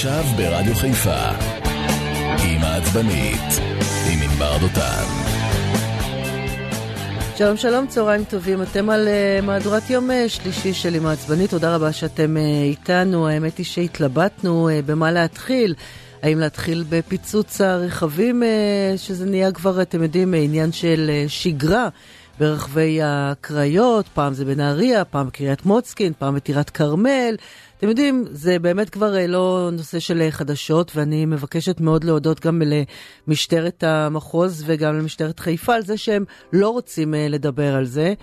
עכשיו ברדיו חיפה עם העצבנית, עם ענבר דותן. שלום שלום, צהריים טובים. אתם על uh, מהדורת יום uh, שלישי של עם העצבנית. תודה רבה שאתם uh, איתנו. האמת היא שהתלבטנו uh, במה להתחיל. האם להתחיל בפיצוץ הרכבים, uh, שזה נהיה כבר, אתם יודעים, עניין של uh, שגרה ברחבי הקריות. פעם זה בנהריה, פעם בקריית מוצקין, פעם בטירת כרמל. אתם יודעים, זה באמת כבר אה, לא נושא של אה, חדשות, ואני מבקשת מאוד להודות גם למשטרת המחוז וגם למשטרת חיפה על זה שהם לא רוצים אה, לדבר על זה.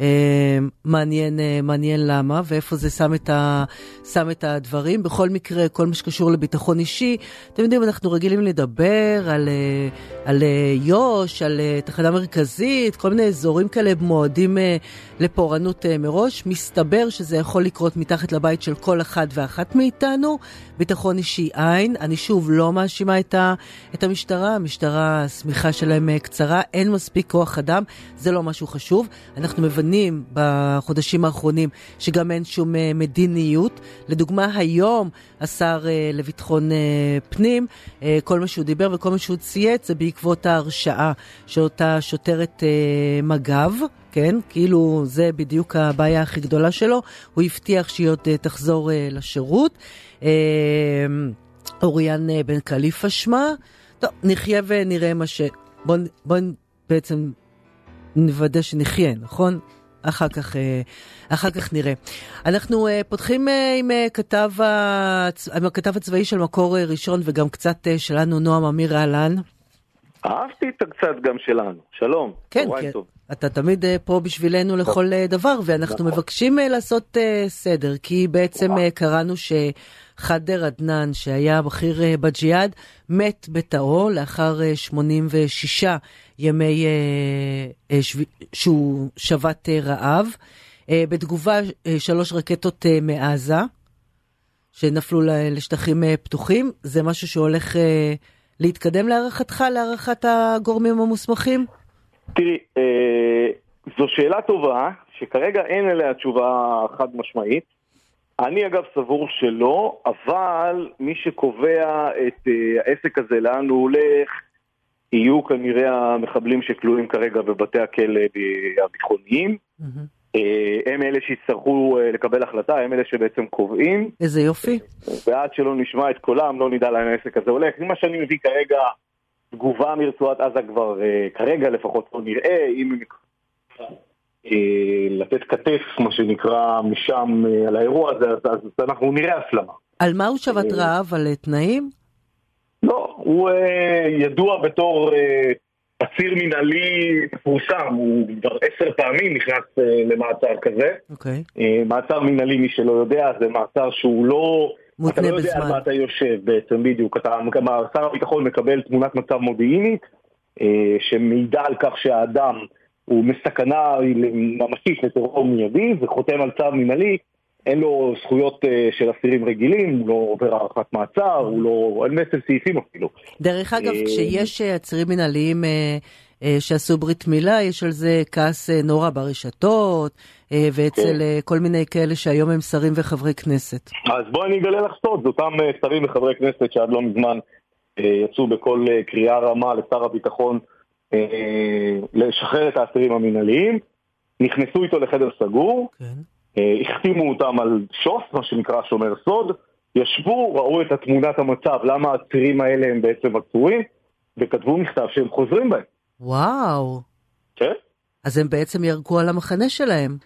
אה, מעניין, אה, מעניין למה ואיפה זה שם את, ה, שם את הדברים. בכל מקרה, כל מה שקשור לביטחון אישי, אתם יודעים, אנחנו רגילים לדבר על, אה, על יו"ש, על תחנה מרכזית, כל מיני אזורים כאלה מועדים לפורענות מראש. מסתבר שזה יכול לקרות מתחת לבית של כל אחד ואחת מאיתנו. ביטחון אישי אין. אני שוב לא מאשימה את, ה, את המשטרה, המשטרה, השמיכה שלהם קצרה, אין מספיק כוח אדם, זה לא משהו חשוב. אנחנו מבינים... מובנים בחודשים האחרונים שגם אין שום אה, מדיניות. לדוגמה, היום השר אה, לביטחון אה, פנים, כל מה שהוא דיבר וכל מה שהוא צייץ זה בעקבות ההרשעה של אותה שוטרת מג"ב. כן? כאילו זה בדיוק הבעיה הכי גדולה שלו. הוא הבטיח שהיא עוד תחזור לשירות. אוריאן בן קליפה שמה. טוב, נחיה ונראה מה ש... בואו בוא בעצם נוודא שנחיה, נכון? אחר כך, אה, אחר כך נראה. אנחנו אה, פותחים אה, עם כתב, הצ... עם הכתב הצבאי של מקור ראשון וגם קצת שלנו, נועם אמיר אהלן. אהבתי את הקצת גם שלנו, שלום. כן, כן. טוב. אתה תמיד פה בשבילנו לכל דבר, ואנחנו נכון. מבקשים לעשות סדר, כי בעצם קראנו ש... חדר עדנאן, שהיה בכיר אה, בג'יהאד, מת בתאו לאחר 86 אה, ימי אה, שהוא שבת רעב. בתגובה, שלוש רקטות מעזה, שנפלו לשטחים פתוחים. זה משהו שהולך להתקדם להערכתך, להערכת הגורמים המוסמכים? תראי, זו שאלה טובה, שכרגע אין עליה תשובה חד משמעית. אני אגב סבור שלא, אבל מי שקובע את uh, העסק הזה, לאן הוא הולך, יהיו כנראה המחבלים שכלואים כרגע בבתי הכלא הביטחוניים. Mm-hmm. Uh, הם אלה שיצטרכו uh, לקבל החלטה, הם אלה שבעצם קובעים. איזה יופי. ועד שלא נשמע את קולם, לא נדע לאן העסק הזה הולך. מה שאני מביא כרגע, תגובה מרצועת עזה כבר, כרגע לפחות לא נראה, אם אה, לתת כתף, מה שנקרא, משם אה, על האירוע הזה, אז, אז אנחנו נראה הסלמה. על מה הוא שבת אה, רעב? על תנאים? לא, הוא ידוע בתור עציר מנהלי מפורסם, הוא כבר עשר פעמים נכנס למעצר כזה. אוקיי. מעצר מנהלי, מי שלא יודע, זה מעצר שהוא לא... מותנה בזמן. אתה לא יודע על מה אתה יושב בעצם, בדיוק. אתה, שר הביטחון מקבל תמונת מצב מודיעינית, שמעידה על כך שהאדם... הוא מסכנה ממשית לטרור מיידי וחותם על צו מנהלי, אין לו זכויות אה, של אסירים רגילים, הוא לא עובר הארכת מעצר, הוא לא, אין בעצם סעיפים אפילו. דרך אגב, אה, כשיש אסירים אה, מנהליים שעשו ברית מילה, יש על זה כעס נורא ברשתות, ואצל כן. כל מיני כאלה שהיום הם שרים וחברי כנסת. אז בואי אני אגלה לך סוד, זה אותם שרים וחברי כנסת שעד לא מזמן יצאו בכל קריאה רמה לשר הביטחון לשחרר את האסירים המינהליים, נכנסו איתו לחדר סגור, כן. אה, החתימו אותם על שוס, מה שנקרא שומר סוד, ישבו, ראו את תמונת המצב, למה האסירים האלה הם בעצם עצורים, וכתבו מכתב שהם חוזרים בהם. וואו. כן. אז הם בעצם ירקו על המחנה שלהם.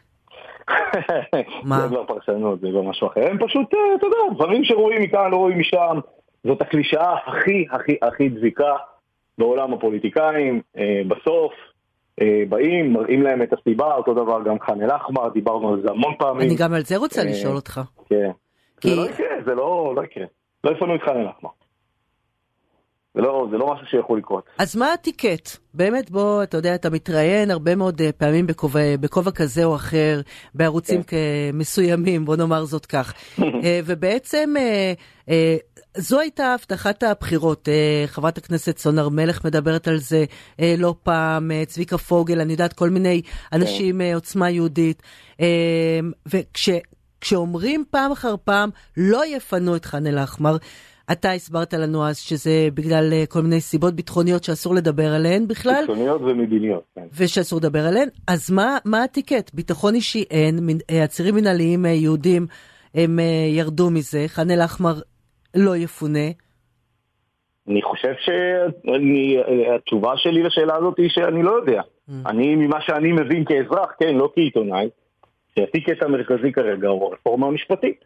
מה? זה כבר פרשנות, זה לא משהו אחר. הם פשוט, אה, אתה יודע, דברים שרואים מכאן, לא רואים משם. זאת הקלישאה הכי הכי הכי דביקה בעולם הפוליטיקאים, אה, בסוף אה, באים, מראים להם את הסיבה, אותו דבר גם חאן אל-אחמר, דיברנו על זה המון פעמים. אני גם על זה רוצה אה, לשאול אותך. כן. כי... זה לא יקרה, זה לא, לא יקרה. לא יפנו את חאן אל-אחמר. זה לא, זה לא משהו שיכול לקרות. אז מה הטיקט? באמת, בוא, אתה יודע, אתה מתראיין הרבה מאוד פעמים בכובע, בכובע כזה או אחר, בערוצים כן. מסוימים, בוא נאמר זאת כך. ובעצם זו הייתה הבטחת הבחירות. אה, חברת הכנסת סון הר מלך מדברת על זה אה, לא פעם, אה, צביקה פוגל, אני יודעת, כל מיני אנשים עוצמה יהודית. וכשאומרים פעם אחר פעם, לא יפנו את ח'אן אל-אחמר, אתה הסברת לנו אז שזה בגלל אה, כל מיני סיבות ביטחוניות שאסור לדבר עליהן בכלל. ביטחוניות ומדיניות, כן. ושאסור לדבר עליהן. אז מה, מה הטיקט? ביטחון אישי אין, אה, עצירים מנהליים יהודים הם ירדו מזה, ח'אן אל-אחמר לא יפונה. אני חושב שהתשובה שלי לשאלה הזאת היא שאני לא יודע. Mm. אני, ממה שאני מבין כאזרח, כן, לא כעיתונאי, שהטיקט המרכזי כרגע הוא הרפורמה המשפטית.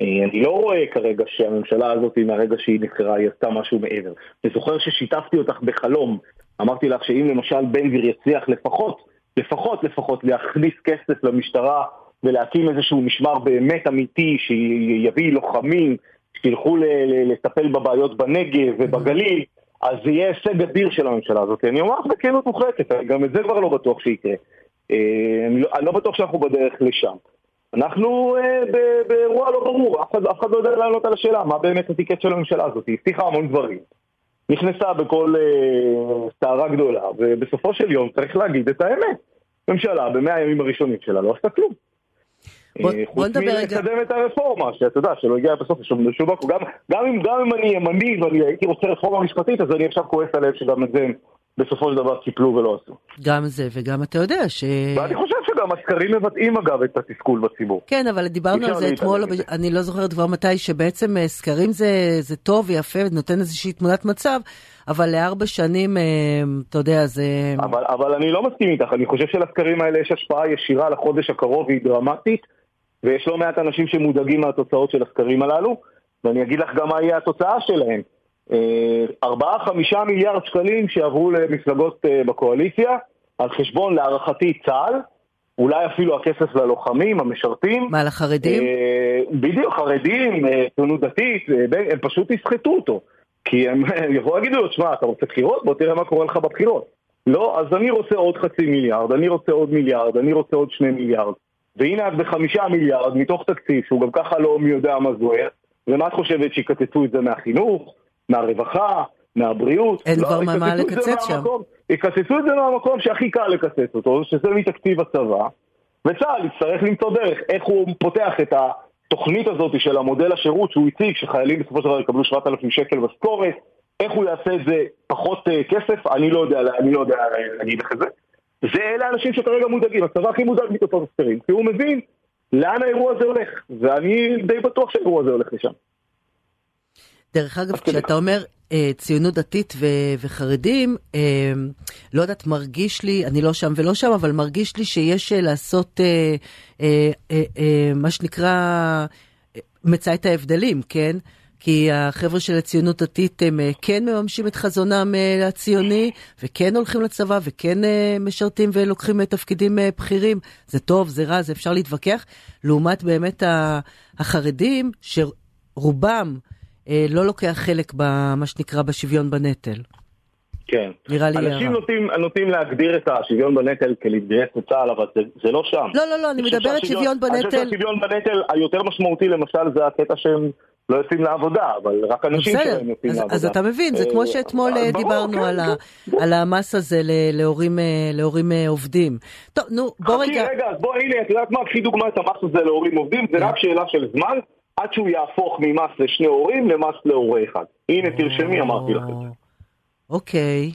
אה, אני לא רואה כרגע שהממשלה הזאת, מהרגע שהיא נבחרה, היא עשתה משהו מעבר. אני זוכר ששיתפתי אותך בחלום. אמרתי לך שאם למשל בן גביר יצליח לפחות, לפחות לפחות להכניס כסף למשטרה ולהקים איזשהו משמר באמת אמיתי שיביא לוחמים, שילכו לטפל בבעיות בנגב ובגליל, אז זה יהיה הישג אדיר של הממשלה הזאת. אני אומר לך בכנות מוחלטת, גם את זה כבר לא בטוח שיקרה. אה, אני לא, אני לא בטוח שאנחנו בדרך לשם. אנחנו אה, באירוע לא ברור, אף אחד, אף אחד לא יודע לענות על השאלה מה באמת הטיקט של הממשלה הזאת. היא הבטיחה המון דברים. נכנסה בכל אה, סערה גדולה, ובסופו של יום צריך להגיד את האמת. ממשלה במאה הימים הראשונים שלה לא עשתה כלום. בוא, אה, בוא נדבר רגע. חוץ מלקדם את הרפורמה, שאתה יודע, שלא הגיע בסוף לשום מקום. גם, גם, גם אם אני ימני ואני הייתי רוצה רפורמה משפטית, אז אני עכשיו כועס עליהם שגם את זה בסופו של דבר קיפלו ולא עשו. גם זה, וגם אתה יודע ש... ואני חושב שגם הסקרים מבטאים אגב את התסכול בציבור. כן, אבל דיברנו על זה אתמול, אני לא זוכרת כבר מתי, שבעצם אה, סקרים זה, זה טוב ויפה, נותן איזושהי תמונת מצב, אבל לארבע שנים, אה, אתה יודע, זה... אבל, אבל אני לא מסכים איתך, אני חושב שלסקרים האלה יש השפעה ישירה לחודש הקרוב, והיא דרמטית, ויש לא מעט אנשים שמודאגים מהתוצאות של הסקרים הללו, ואני אגיד לך גם מה יהיה התוצאה שלהם. אה, ארבעה, חמישה מיליארד שקלים שיעברו למפלגות אה, בקואליציה, על חשבון להערכתי צה"ל, אולי אפילו הכסף ללוחמים, המשרתים. מה, לחרדים? אה, בדיוק, חרדים, ציונות דתית, הם פשוט יסחטו אותו. כי הם יבואו ויגידו לו, שמע, אתה רוצה בחירות? בוא תראה מה קורה לך בבחירות. לא, אז אני רוצה עוד חצי מיליארד, אני רוצה עוד מיליארד, אני רוצה עוד שני מיליארד. והנה את בחמישה מיליארד מתוך תקציב שהוא גם ככה לא מי יודע מה זוהר, ומה את חושבת שיקצצו את זה מהחינוך? מהרווחה, מהבריאות. אין לא, כבר לא, מה לקצץ שם. יקצצו את זה מהמקום שהכי קל לקצץ אותו, שזה מתקציב הצבא, וצה"ל יצטרך למצוא דרך איך הוא פותח את התוכנית הזאת של המודל השירות שהוא הציג, שחיילים בסופו של דבר יקבלו 7,000 שקל משכורת, איך הוא יעשה את זה פחות uh, כסף, אני לא יודע, אני לא יודע להגיד לך את זה. זה אלה האנשים שכרגע מודאגים, הצבא הכי מודאג מתוצאות הסקרים, כי הוא מבין לאן האירוע הזה הולך, ואני די בטוח שהאירוע הזה הולך לשם. דרך אגב, כשאתה אומר אה, ציונות דתית ו- וחרדים, אה, לא יודעת, מרגיש לי, אני לא שם ולא שם, אבל מרגיש לי שיש אה, לעשות אה, אה, אה, אה, מה שנקרא, מצא את ההבדלים, כן? כי החבר'ה של הציונות דתית הם אה, כן מממשים את חזונם אה, הציוני, וכן הולכים לצבא, וכן משרתים ולוקחים תפקידים בכירים. זה טוב, זה רע, זה אפשר להתווכח. לעומת באמת החרדים, שרובם לא לוקח חלק במה שנקרא בשוויון בנטל. כן. נראה לי... אנשים נוטים, נוטים להגדיר את השוויון בנטל כלהתגייס לצה"ל, אבל זה, זה לא שם. לא, לא, לא, אני מדברת שוויון בנטל... אני חושב שהשוויון בנטל היותר משמעותי למשל זה הקטע שהם לא יוצאים לעבודה, אבל רק אנשים שלהם יוצאים אז, לעבודה. אז אתה מבין, זה כמו אה, שאתמול אה, דיברנו כן, על, כן. על המס הזה להורים, להורים עובדים. טוב, נו, בוא רגע... חכי רגע, אז בוא, הנה, את יודעת מה? קחי דוגמא את המס הזה להורים עובדים, זה רק שאלה של זמן. עד שהוא יהפוך ממס לשני הורים למס להורה אחד. הנה, תרשמי, אמרתי לך את זה. אוקיי,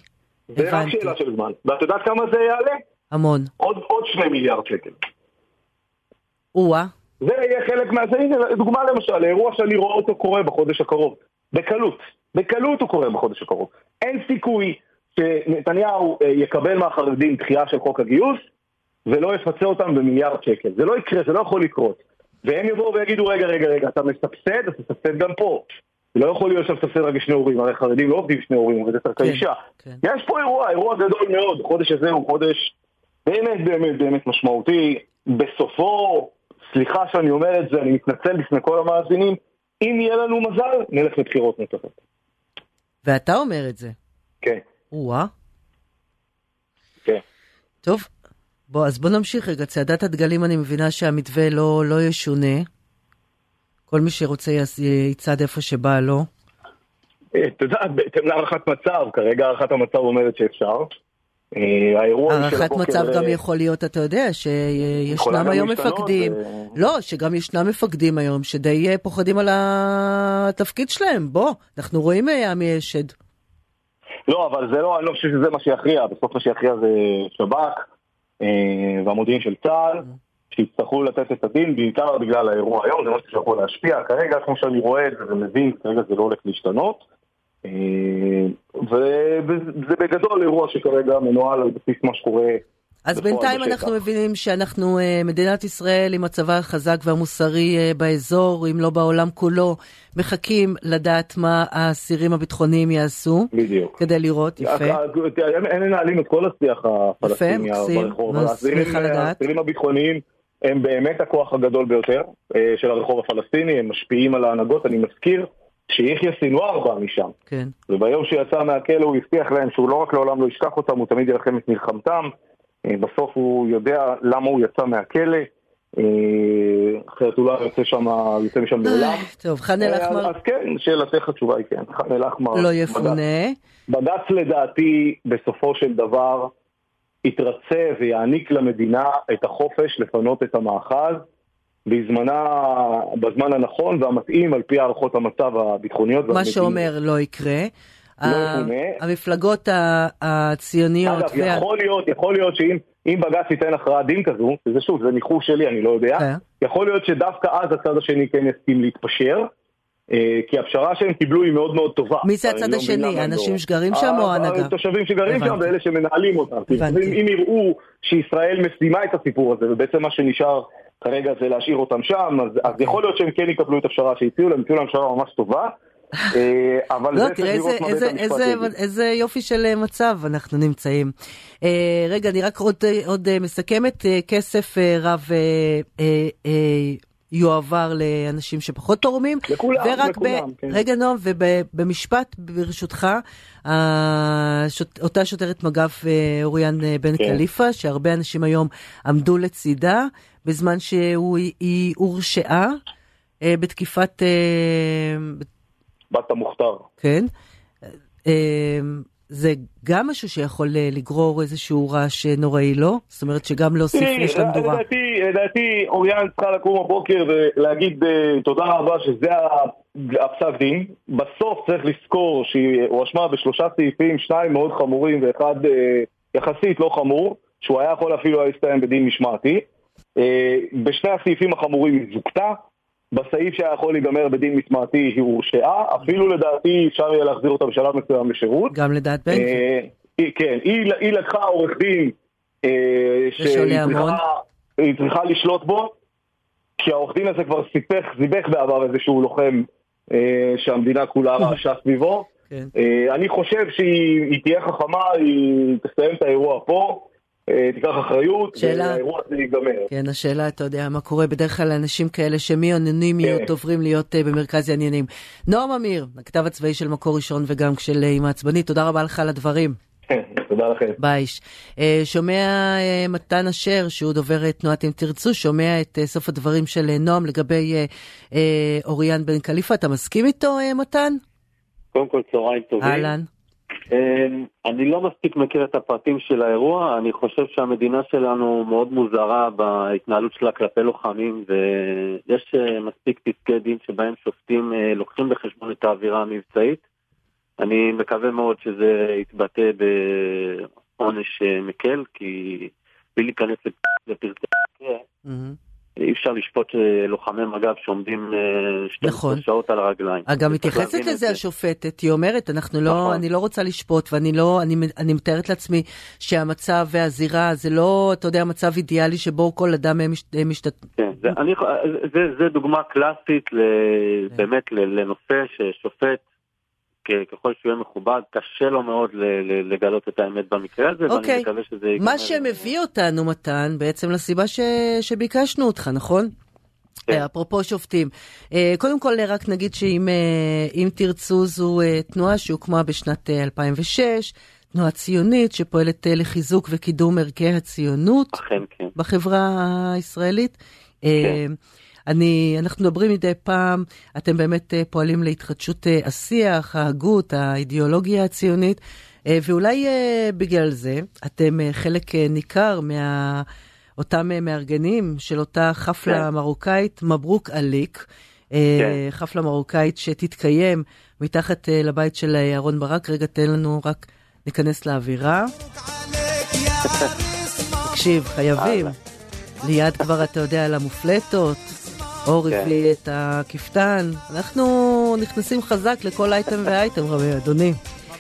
הבנתי. זה רק שאלה של זמן. ואת יודעת כמה זה יעלה? המון. עוד, עוד שני מיליארד שקל. או-אה. זה יהיה חלק מה... זה הנה, דוגמה למשל, אירוע שאני רואה אותו קורה בחודש הקרוב. בקלות. בקלות הוא קורה בחודש הקרוב. אין סיכוי שנתניהו אה, יקבל מהחרדים דחייה של חוק הגיוס ולא יפצה אותם במיליארד שקל. זה לא יקרה, זה לא יכול לקרות. והם יבואו ויגידו, רגע, רגע, רגע, אתה מסבסד, אז תסבסד גם פה. לא יכול להיות שאתה מסבסד רק שני הורים, הרי חרדים לא עובדים שני הורים, רק האישה. כן, כן. יש פה אירוע, אירוע גדול מאוד, החודש הזה הוא חודש באמת באמת באמת משמעותי. בסופו, סליחה שאני אומר את זה, אני מתנצל בפני כל המאזינים, אם יהיה לנו מזל, נלך לבחירות נוספות. ואתה אומר את זה. כן. או-אה. כן. טוב, בוא, אז בוא נמשיך רגע. צעדת הדגלים, אני מבינה שהמתווה לא, לא ישונה. כל מי שרוצה יצעד איפה שבא לו. את יודעת, בהתאם להערכת מצב, כרגע הערכת המצב אומרת שאפשר. אה, האירוע של הערכת מצב גם אה, יכול להיות, אתה יודע, שישנם גם היום מפקדים, אה. לא, שגם ישנם מפקדים היום שדי פוחדים על התפקיד שלהם. בוא, אנחנו רואים עמי אשד. לא, אבל זה לא, אני לא חושב שזה מה שיכריע, בסוף מה שיכריע זה שב"כ והמודיעין של צה"ל, שיצטרכו לתת את הדין, בעיקר בגלל האירוע היום, זה משהו שיכול להשפיע. כרגע, כמו שאני רואה את זה ומבין, כרגע זה לא הולך להשתנות. אה, וזה בגדול אירוע שכרגע מנוהל על בסיס מה שקורה אז בפועל בינתיים בשטח. אנחנו מבינים שאנחנו, אה, מדינת ישראל עם הצבא החזק והמוסרי אה, באזור, אם לא בעולם כולו, מחכים לדעת מה האסירים הביטחוניים יעשו, בדיוק. כדי לראות, יפה. הם מנהלים את כל השיח הפלסטיני. ברחוב. האסירים- הביטחוניים הם באמת הכוח הגדול ביותר אה, של הרחוב הפלסטיני, הם משפיעים על ההנהגות. אני מזכיר שיחיא סינואר בא משם, כן. וביום שהוא יצא מהכלא הוא הבטיח להם שהוא לא רק לעולם לא ישכח אותם, הוא תמיד יילחם את מלחמתם. אה, בסוף הוא יודע למה הוא יצא מהכלא, אה, אחרת הוא לא יוצא שם- יוצא משם לעולם. אה, טוב, ח'אן אל-אחמר אז כן, שאלתך התשובה היא כן, ח'אן אל-אחמר. לא בג"ץ. יפונה. בג"ץ לדעתי בסופו של דבר יתרצה ויעניק למדינה את החופש לפנות את המאחז בזמנה, בזמן הנכון והמתאים על פי הערכות המצב הביטחוניות. מה. שאומר לא יקרה. לא. המפלגות הציוניות, אגב, יכול להיות, יכול להיות שאם אם בג"ץ ייתן הכרעת דין כזו, וזה שוב, זה ניחוש שלי, אני לא יודע, כן. יכול להיות שדווקא אז הצד השני כן יסכים להתפשר, אה, כי הפשרה שהם קיבלו היא מאוד מאוד טובה. מי זה הצד לא השני? האנשים. שגרים שם או ה- ההנהגה? התושבים שגרים שם. ואלה שמנהלים אותם. אם יראו שישראל מסיימה את הסיפור הזה, ובעצם מה שנשאר כרגע זה להשאיר אותם שם, אז, אז. יכול להיות שהם כן יקבלו את הפשרה שהציעו להם, הציעו להם פשרה ממש טובה. אה, אבל לא, תראה איזה, איזה, איזה. איזה יופי של אה, מצב אנחנו נמצאים. אה, רגע, אני רק עוד, אה, עוד מסכמת, כסף רב אה, אה, יועבר לאנשים שפחות תורמים. לכולם, ורק לכולם, ב... כן. רגע, נועם, ובמשפט, ברשותך, השוט... אותה שוטרת מג"ב אוריאן בן כן. קליפה, שהרבה אנשים היום עמדו לצידה, בזמן שהיא הורשעה בתקיפת... בת המוכתר. כן. אה, זה גם משהו שיכול אה, לגרור איזשהו רעש אה, נוראי, לא? זאת אומרת שגם להוסיף אש למדורה. לדעתי, לדעתי אוריאן צריכה לקום בבוקר ולהגיד תודה רבה שזה הפסק דין. בסוף צריך לזכור שהיא הואשמה בשלושה סעיפים, שניים מאוד חמורים ואחד יחסית לא חמור, שהוא היה יכול אפילו להסתיים בדין משמעתי. בשני הסעיפים החמורים היא זוכתה. בסעיף שהיה יכול להיגמר בדין משמעתי היא הורשעה, אפילו לדעתי אפשר יהיה להחזיר אותה בשלב מסוים לשירות. גם לדעת בן. אה, כן, היא, היא לקחה עורך דין אה, שהיא. צריכה, צריכה לשלוט בו, כי העורך דין הזה כבר סיפך, זיבך בעבר איזשהו לוחם אה, שהמדינה כולה רעשה סביבו. כן. אה, אני חושב שהיא היא תהיה חכמה, היא תסיים את האירוע פה, תיקח אחריות, שאלה. והאירוע הזה ייגמר. כן, השאלה, אתה יודע, מה קורה בדרך כלל לאנשים כאלה שמאנונימיות כן. עוברים להיות אה, במרכז העניינים. נועם אמיר, הכתב הצבאי של מקור ראשון וגם של אה, אימא עצבנית, תודה רבה לך על הדברים. תודה לכם. בייש. אה, שומע אה, מתן אשר, שהוא דובר אה, תנועת אם תרצו, שומע את אה, סוף הדברים של אה, נועם לגבי אה, אה, אוריאן בן קליפה, אתה מסכים איתו, אה, מתן? קודם כל צהריים טובים. אהלן. אמ, אני לא מספיק מכיר את הפרטים של האירוע, אני חושב שהמדינה שלנו מאוד מוזרה בהתנהלות שלה כלפי לוחמים ויש אה, מספיק פסקי דין שבהם שופטים אה, לוקחים בחשבון את האווירה המבצעית. אני מקווה מאוד שזה יתבטא בעונש אה, מקל, כי בלי להיכנס לפרטי המקרה. אי אפשר לשפוט אה, לוחמי מג"ב שעומדים אה, 12 נכון. שעות על הרגליים. אגב, מתייחסת לזה זה. השופטת, היא אומרת, אנחנו לא, נכון. אני לא רוצה לשפוט, ואני לא, אני, אני מתארת לעצמי שהמצב והזירה זה לא, אתה יודע, מצב אידיאלי שבו כל אדם אה, מש, אה, משתת... כן, זה, אני, זה, זה דוגמה קלאסית ל, כן. באמת לנושא ששופט, ככל שהוא יהיה מכובד, קשה לו מאוד לגלות את האמת במקרה הזה, אוקיי. ואני מקווה שזה ייגמר. מה שמביא אותנו, מתן, בעצם לסיבה ש... שביקשנו אותך, נכון? כן. אה, אפרופו שופטים. אה, קודם כל, רק נגיד שאם אה, תרצו זו תנועה שהוקמה בשנת אה, 2006, תנועה ציונית שפועלת לחיזוק וקידום ערכי הציונות אכן כן. בחברה הישראלית. אה, אני, אנחנו מדברים מדי פעם, אתם באמת אה, פועלים להתחדשות אה, השיח, ההגות, האידיאולוגיה הציונית, אה, ואולי בגלל זה אתם חלק ניכר מה... אותם מארגנים של אותה חפלה כן. מרוקאית, מברוק עליק, אה, כן. חפלה מרוקאית שתתקיים מתחת לבית של אה, אהרון ברק. רגע, תן לנו רק ניכנס לאווירה. תקשיב, חייבים. ליד כבר, אתה יודע, על המופלטות. אור כן. הביא את הכפתן. אנחנו נכנסים חזק לכל אייטם ואייטם, רבי אדוני.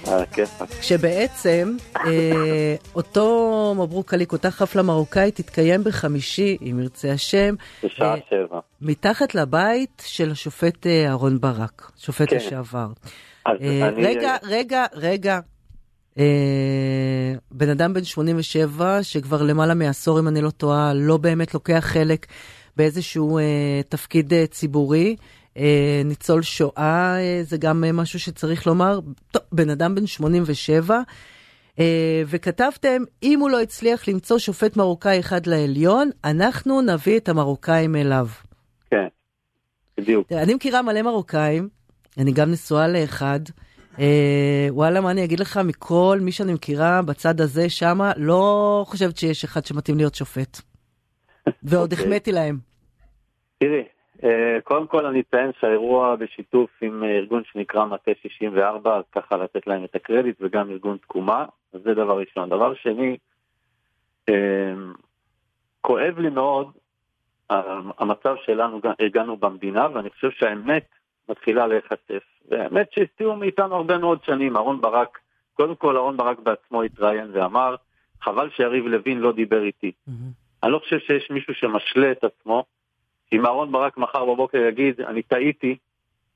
הכיפאק. כשבעצם אה, אותו מברוק עליק, אותה חפלה מרוקאית, תתקיים בחמישי, אם ירצה השם, בשעה אה, שבע. מתחת לבית של השופט אה, אהרון ברק, שופט כן. לשעבר. אה, אני... רגע, רגע, רגע. אה, בן אדם בן 87, שכבר למעלה מעשור, אם אני לא טועה, לא באמת לוקח חלק באיזשהו אה, תפקיד אה, ציבורי. אה, ניצול שואה, אה, זה גם אה, משהו שצריך לומר. טוב, בן אדם בן 87, אה, וכתבתם, אם הוא לא הצליח למצוא שופט מרוקאי אחד לעליון, אנחנו נביא את המרוקאים אליו. כן, בדיוק. תראה, אני מכירה מלא מרוקאים, אני גם נשואה לאחד. אה, וואלה, מה אני אגיד לך, מכל מי שאני מכירה בצד הזה, שמה, לא חושבת שיש אחד שמתאים להיות שופט. ועוד אוקיי. החמאתי להם. תראי, אה, קודם כל אני אציין שהאירוע בשיתוף עם אה, ארגון שנקרא מטה 64, אז ככה לתת להם את הקרדיט, וגם ארגון תקומה, אז זה דבר ראשון. דבר שני, אה, כואב לי מאוד המצב שלנו הגענו במדינה, ואני חושב שהאמת מתחילה להיחשף. והאמת שהסתירו מאיתנו הרבה מאוד שנים. אהרן ברק, קודם כל אהרן ברק בעצמו התראיין ואמר, חבל שיריב לוין לא דיבר איתי. אני לא חושב שיש מישהו שמשלה את עצמו. אם אהרן ברק מחר בבוקר יגיד, אני טעיתי,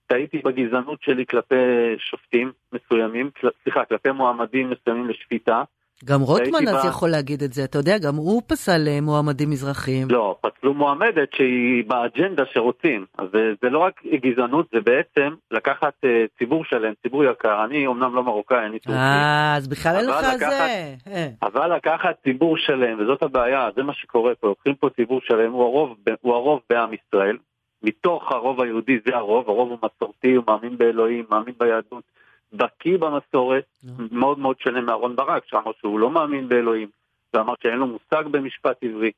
טעיתי בגזענות שלי כלפי שופטים מסוימים, סליחה, כלפי מועמדים מסוימים לשפיטה. גם רוטמן אז ב- יכול להגיד את זה, אתה יודע, גם הוא פסל אה, מועמדים מזרחיים. לא, פסלו מועמדת שהיא באג'נדה שרוצים. אז זה, זה לא רק גזענות, זה בעצם לקחת אה, ציבור שלם, ציבור יקר. אני אומנם לא מרוקאי, אני טורקי. אה, אז בכלל אין לך לקחת- זה. אה. אבל לקחת ציבור שלם, וזאת הבעיה, זה מה שקורה פה, לוקחים פה ציבור שלם, הוא הרוב, הוא הרוב בעם ישראל, מתוך הרוב היהודי זה הרוב, הרוב הוא מסורתי, הוא מאמין באלוהים, מאמין ביהדות, בקיא במסורת, נו. מאוד מאוד שונה מאהרון ברק, שאמר שהוא לא מאמין באלוהים, ואמר שאין לו מושג במשפט עברי.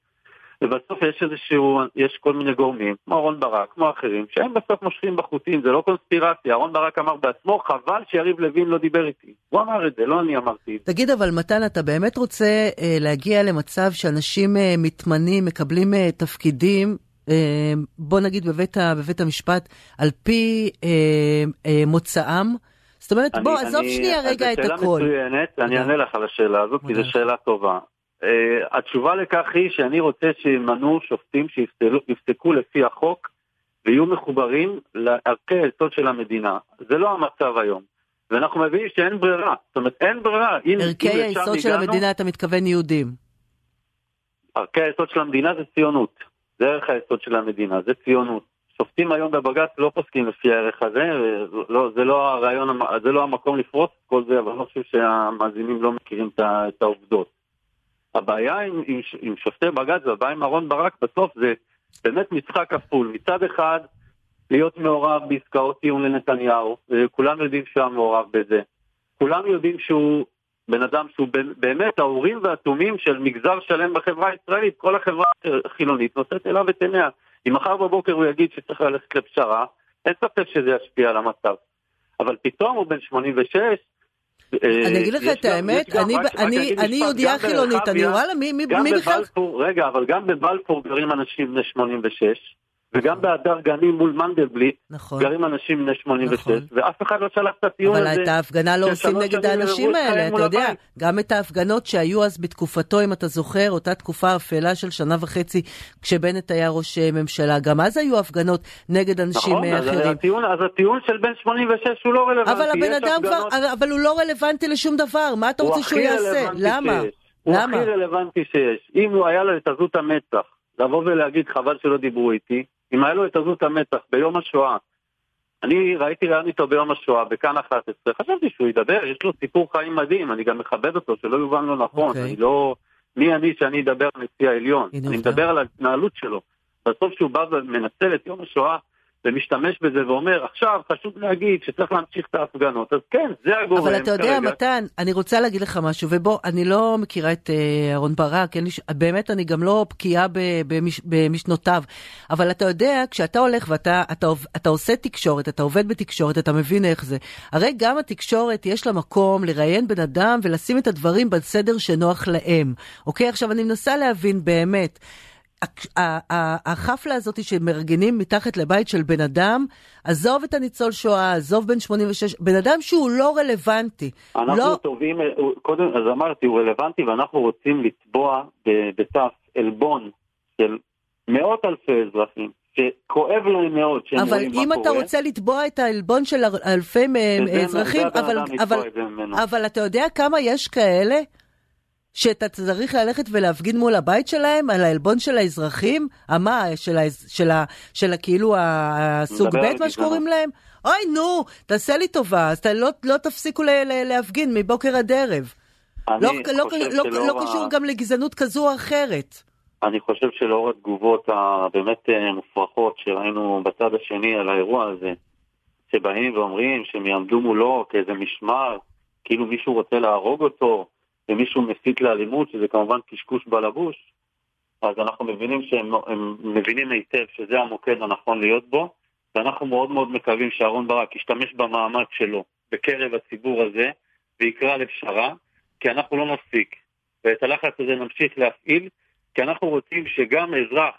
ובסוף יש איזשהו, יש כל מיני גורמים, כמו אהרון ברק, כמו אחרים, שהם בסוף מושכים בחוטים, זה לא קונספירציה, אהרון ברק אמר בעצמו, חבל שיריב לוין לא דיבר איתי. הוא אמר את זה, לא אני אמרתי את זה. תגיד, אבל מתן, אתה באמת רוצה אה, להגיע למצב שאנשים אה, מתמנים, מקבלים אה, תפקידים, אה, בוא נגיד בבית, בבית המשפט, על פי אה, אה, מוצאם? זאת אומרת, בוא, עזוב שנייה רגע את זו שאלה. מצוינת, אני. אענה לך על השאלה הזאת, כי זו. שאלה טובה. Uh, התשובה לכך היא שאני רוצה שימנו שופטים שיפסלו- יפסקו לפי החוק ויהיו מחוברים לערכי היסוד של המדינה. זה לא המצב היום. ואנחנו מבינים שאין ברירה. זאת אומרת, אין ברירה. אם, ערכי אם היסוד של הגענו, המדינה, אתה מתכוון יהודים. ערכי היסוד של המדינה זה ציונות. זה ערך היסוד של המדינה, זה ציונות. שופטים היום בבג"ץ לא פוסקים לפי הערך הזה, ולא, זה לא הרעיון, זה לא המקום לפרוס את כל זה, אבל אני לא חושב שהמאזינים לא מכירים את, העובדות. הבעיה עם, עם, עם שופטי בג"ץ והבעיה עם אהרן ברק בסוף זה באמת משחק כפול. מצד אחד, להיות מעורב בעסקאות טיעון לנתניהו, וכולם יודעים שהוא היה מעורב בזה. כולם יודעים שהוא בן אדם שהוא באמת האורים והתומים של מגזר שלם בחברה הישראלית, כל החברה החילונית נושאת אליו את עיניה. אם מחר בבוקר הוא יגיד שצריך ללכת לפשרה, אין ספק שזה ישפיע על המצב. אבל פתאום הוא בן 86, אני אגיד לך אה, את האמת, אני- יהודייה חילונית, אני וואלה, מי- בכלל... רגע, אבל גם בבלפור גרים אנשים בני 86, וגם בהדר גנים מול מנדלבליט נכון. גרים אנשים בני 86, נכון. ואף אחד לא שלח את הטיעון אבל הזה. את ההפגנה לא עושים נגד האנשים האלה, אתה יודע, הבית. גם את ההפגנות שהיו אז בתקופתו, אם אתה זוכר, אותה תקופה אפלה של שנה וחצי, כשבנט היה ראש אה, ממשלה, גם אז היו הפגנות נגד אנשים נכון, אה, אז אחרים. הטיעון, אז הטיעון של בן 86 הוא לא רלוונטי. אבל הבן אדם כבר, הפגנות- אבל הוא לא רלוונטי לשום דבר, מה אתה רוצה שהוא יעשה? למה? שיש. הוא למה? הכי רלוונטי שיש. אם הוא היה לו את עזות המצח, לבוא ולהגיד חבל שלא דיברו איתי, אם היה לו את עזות המצח ביום השואה, אני ראיתי ראיון איתו ביום השואה, בכאן 11, חשבתי שהוא ידבר, יש לו סיפור חיים מדהים, אני גם מכבד אותו, שלא יובן לא נכון, אוקיי. אני לא... מי אני שאני אדבר על נשיא העליון? אני. מדבר על ההתנהלות שלו. בסוף שהוא בא ומנצל את יום השואה ומשתמש בזה ואומר, עכשיו חשוב להגיד שצריך להמשיך את ההפגנות, אז כן, זה הגורם אבל אתה יודע, כרגע. מתן, אני רוצה להגיד לך משהו, ובוא, אני לא מכירה את אה, אהרון ברק, לי ש- באמת, אני גם לא בקיאה במש- במשנותיו, אבל אתה יודע, כשאתה הולך ואתה אתה, עוב- אתה עושה תקשורת, אתה עובד בתקשורת, אתה מבין איך זה. הרי גם התקשורת, יש לה מקום לראיין בן אדם ולשים את הדברים בסדר שנוח להם. אוקיי? עכשיו, אני מנסה להבין באמת. החפלה הזאת שמארגנים מתחת לבית של בן אדם, עזוב את הניצול שואה, עזוב בן 86, בן אדם שהוא לא רלוונטי. אנחנו לא, תובעים, קודם, אז אמרתי, הוא רלוונטי ואנחנו רוצים לתבוע בתף עלבון של מאות אלפי אזרחים, שכואב להם מאוד שהם אבל רואים מה אם קורה. אתה רוצה לתבוע את העלבון של אלפי אזרחים, אבל, אבל, ממנו. אבל אתה יודע כמה יש כאלה? שאתה צריך ללכת ולהפגין מול הבית שלהם על העלבון של האזרחים? המה? של, האז- של, ה, של כאילו הסוג ב', מה. שקוראים להם? אוי, נו, תעשה לי טובה, אז אתה לא, לא תפסיקו ל, ל, להפגין מבוקר עד ערב. לא, לא, לא, שלאור לא ה- קשור גם לגזענות כזו או אחרת. אני חושב שלאור התגובות הבאמת אה, מופרכות שראינו בצד השני על האירוע הזה, שבאים ואומרים שהם יעמדו מולו כאיזה משמר, כאילו מישהו רוצה להרוג אותו, ומישהו מסית לאלימות, שזה כמובן קשקוש בלבוש, אז אנחנו מבינים שהם הם מבינים היטב שזה המוקד הנכון להיות בו, ואנחנו מאוד מאוד מקווים שאהרן ברק ישתמש במעמד שלו בקרב הציבור הזה, ויקרא לפשרה, כי אנחנו לא נפסיק. ואת הלחץ הזה נמשיך להפעיל, כי אנחנו רוצים שגם אזרח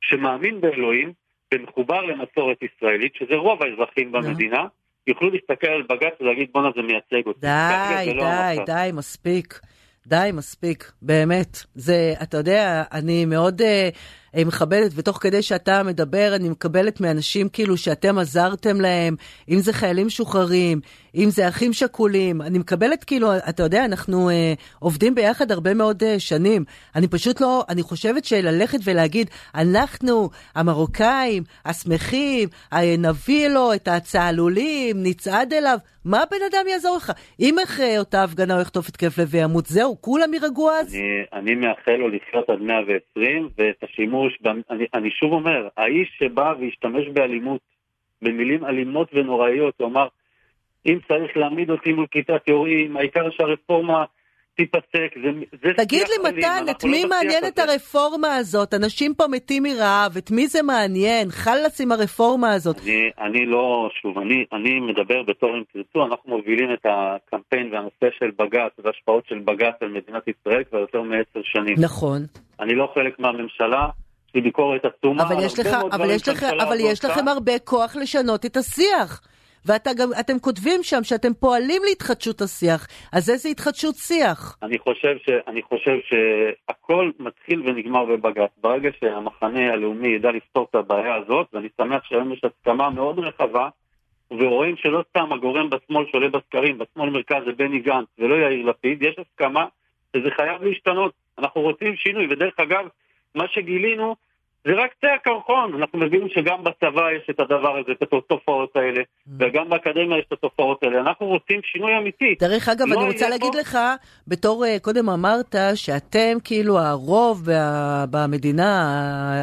שמאמין באלוהים ומחובר למסורת ישראלית, שזה רוב האזרחים במדינה, יוכלו להסתכל על בג"ץ ולהגיד בואנה זה מייצג אותי. די, לא די, המצב. די, מספיק. די, מספיק, באמת. זה, אתה יודע, אני מאוד אה, מכבדת, ותוך כדי שאתה מדבר, אני מקבלת מאנשים כאילו שאתם עזרתם להם, אם זה חיילים משוחררים, אם זה אחים שכולים, אני מקבלת כאילו, אתה יודע, אנחנו אה, עובדים ביחד הרבה מאוד אה, שנים. אני פשוט לא, אני חושבת שללכת ולהגיד, אנחנו, המרוקאים, השמחים, אה, נביא לו את הצהלולים, נצעד אליו, מה הבן אדם יעזור לך? אם אחרי אותה הפגנה הוא יחטוף התקף לב וימות, זהו, כולם יירגעו אז? אני, אני מאחל לו לחיות עד 120, ואת השימוש, ב- אני, אני שוב אומר, האיש שבא והשתמש באלימות, במילים אלימות ונוראיות, הוא אמר, אם צריך להעמיד אותי מול כיתת יורים, העיקר שהרפורמה תיפסק, זה, זה תגיד לי, מתן, את לא מי בשיח מעניינת הזה. הרפורמה הזאת? אנשים פה מתים מרעב, את מי זה מעניין? חלאס עם הרפורמה הזאת. אני, אני לא, שוב, אני, אני מדבר בתור אם תרצו, אנחנו מובילים את הקמפיין והנושא של בג"ץ והשפעות של בג"ץ על מדינת ישראל כבר יותר מעשר שנים. נכון. אני לא חלק מהממשלה, יש לי ביקורת עצומה. אבל יש לך, מאוד אבל יש לך, אבל יש לכם. הרבה כוח לשנות את השיח. ואתם כותבים שם שאתם פועלים להתחדשות השיח. אז איזה התחדשות שיח? אני חושב, ש, אני חושב שהכל מתחיל ונגמר בבג"ץ. ברגע שהמחנה הלאומי ידע לפתור את הבעיה הזאת, ואני שמח שהיום יש הסכמה מאוד רחבה, ורואים שלא סתם הגורם בשמאל שעולה בסקרים, בשמאל מרכז זה בני גנץ ולא יאיר לפיד, יש הסכמה שזה חייב להשתנות. אנחנו רוצים שינוי, ודרך אגב, מה שגילינו זה רק קצה הקרחון. אנחנו מבינים שגם בצבא יש את הדבר הזה, את התופעות האלה, וגם באקדמיה יש את התופעות האלה. אנחנו רוצים שינוי אמיתי. דרך אגב, לא אני רוצה יהיה להגיד לך, בתור, אה, קודם אמרת שאתם כאילו הרוב במדינה,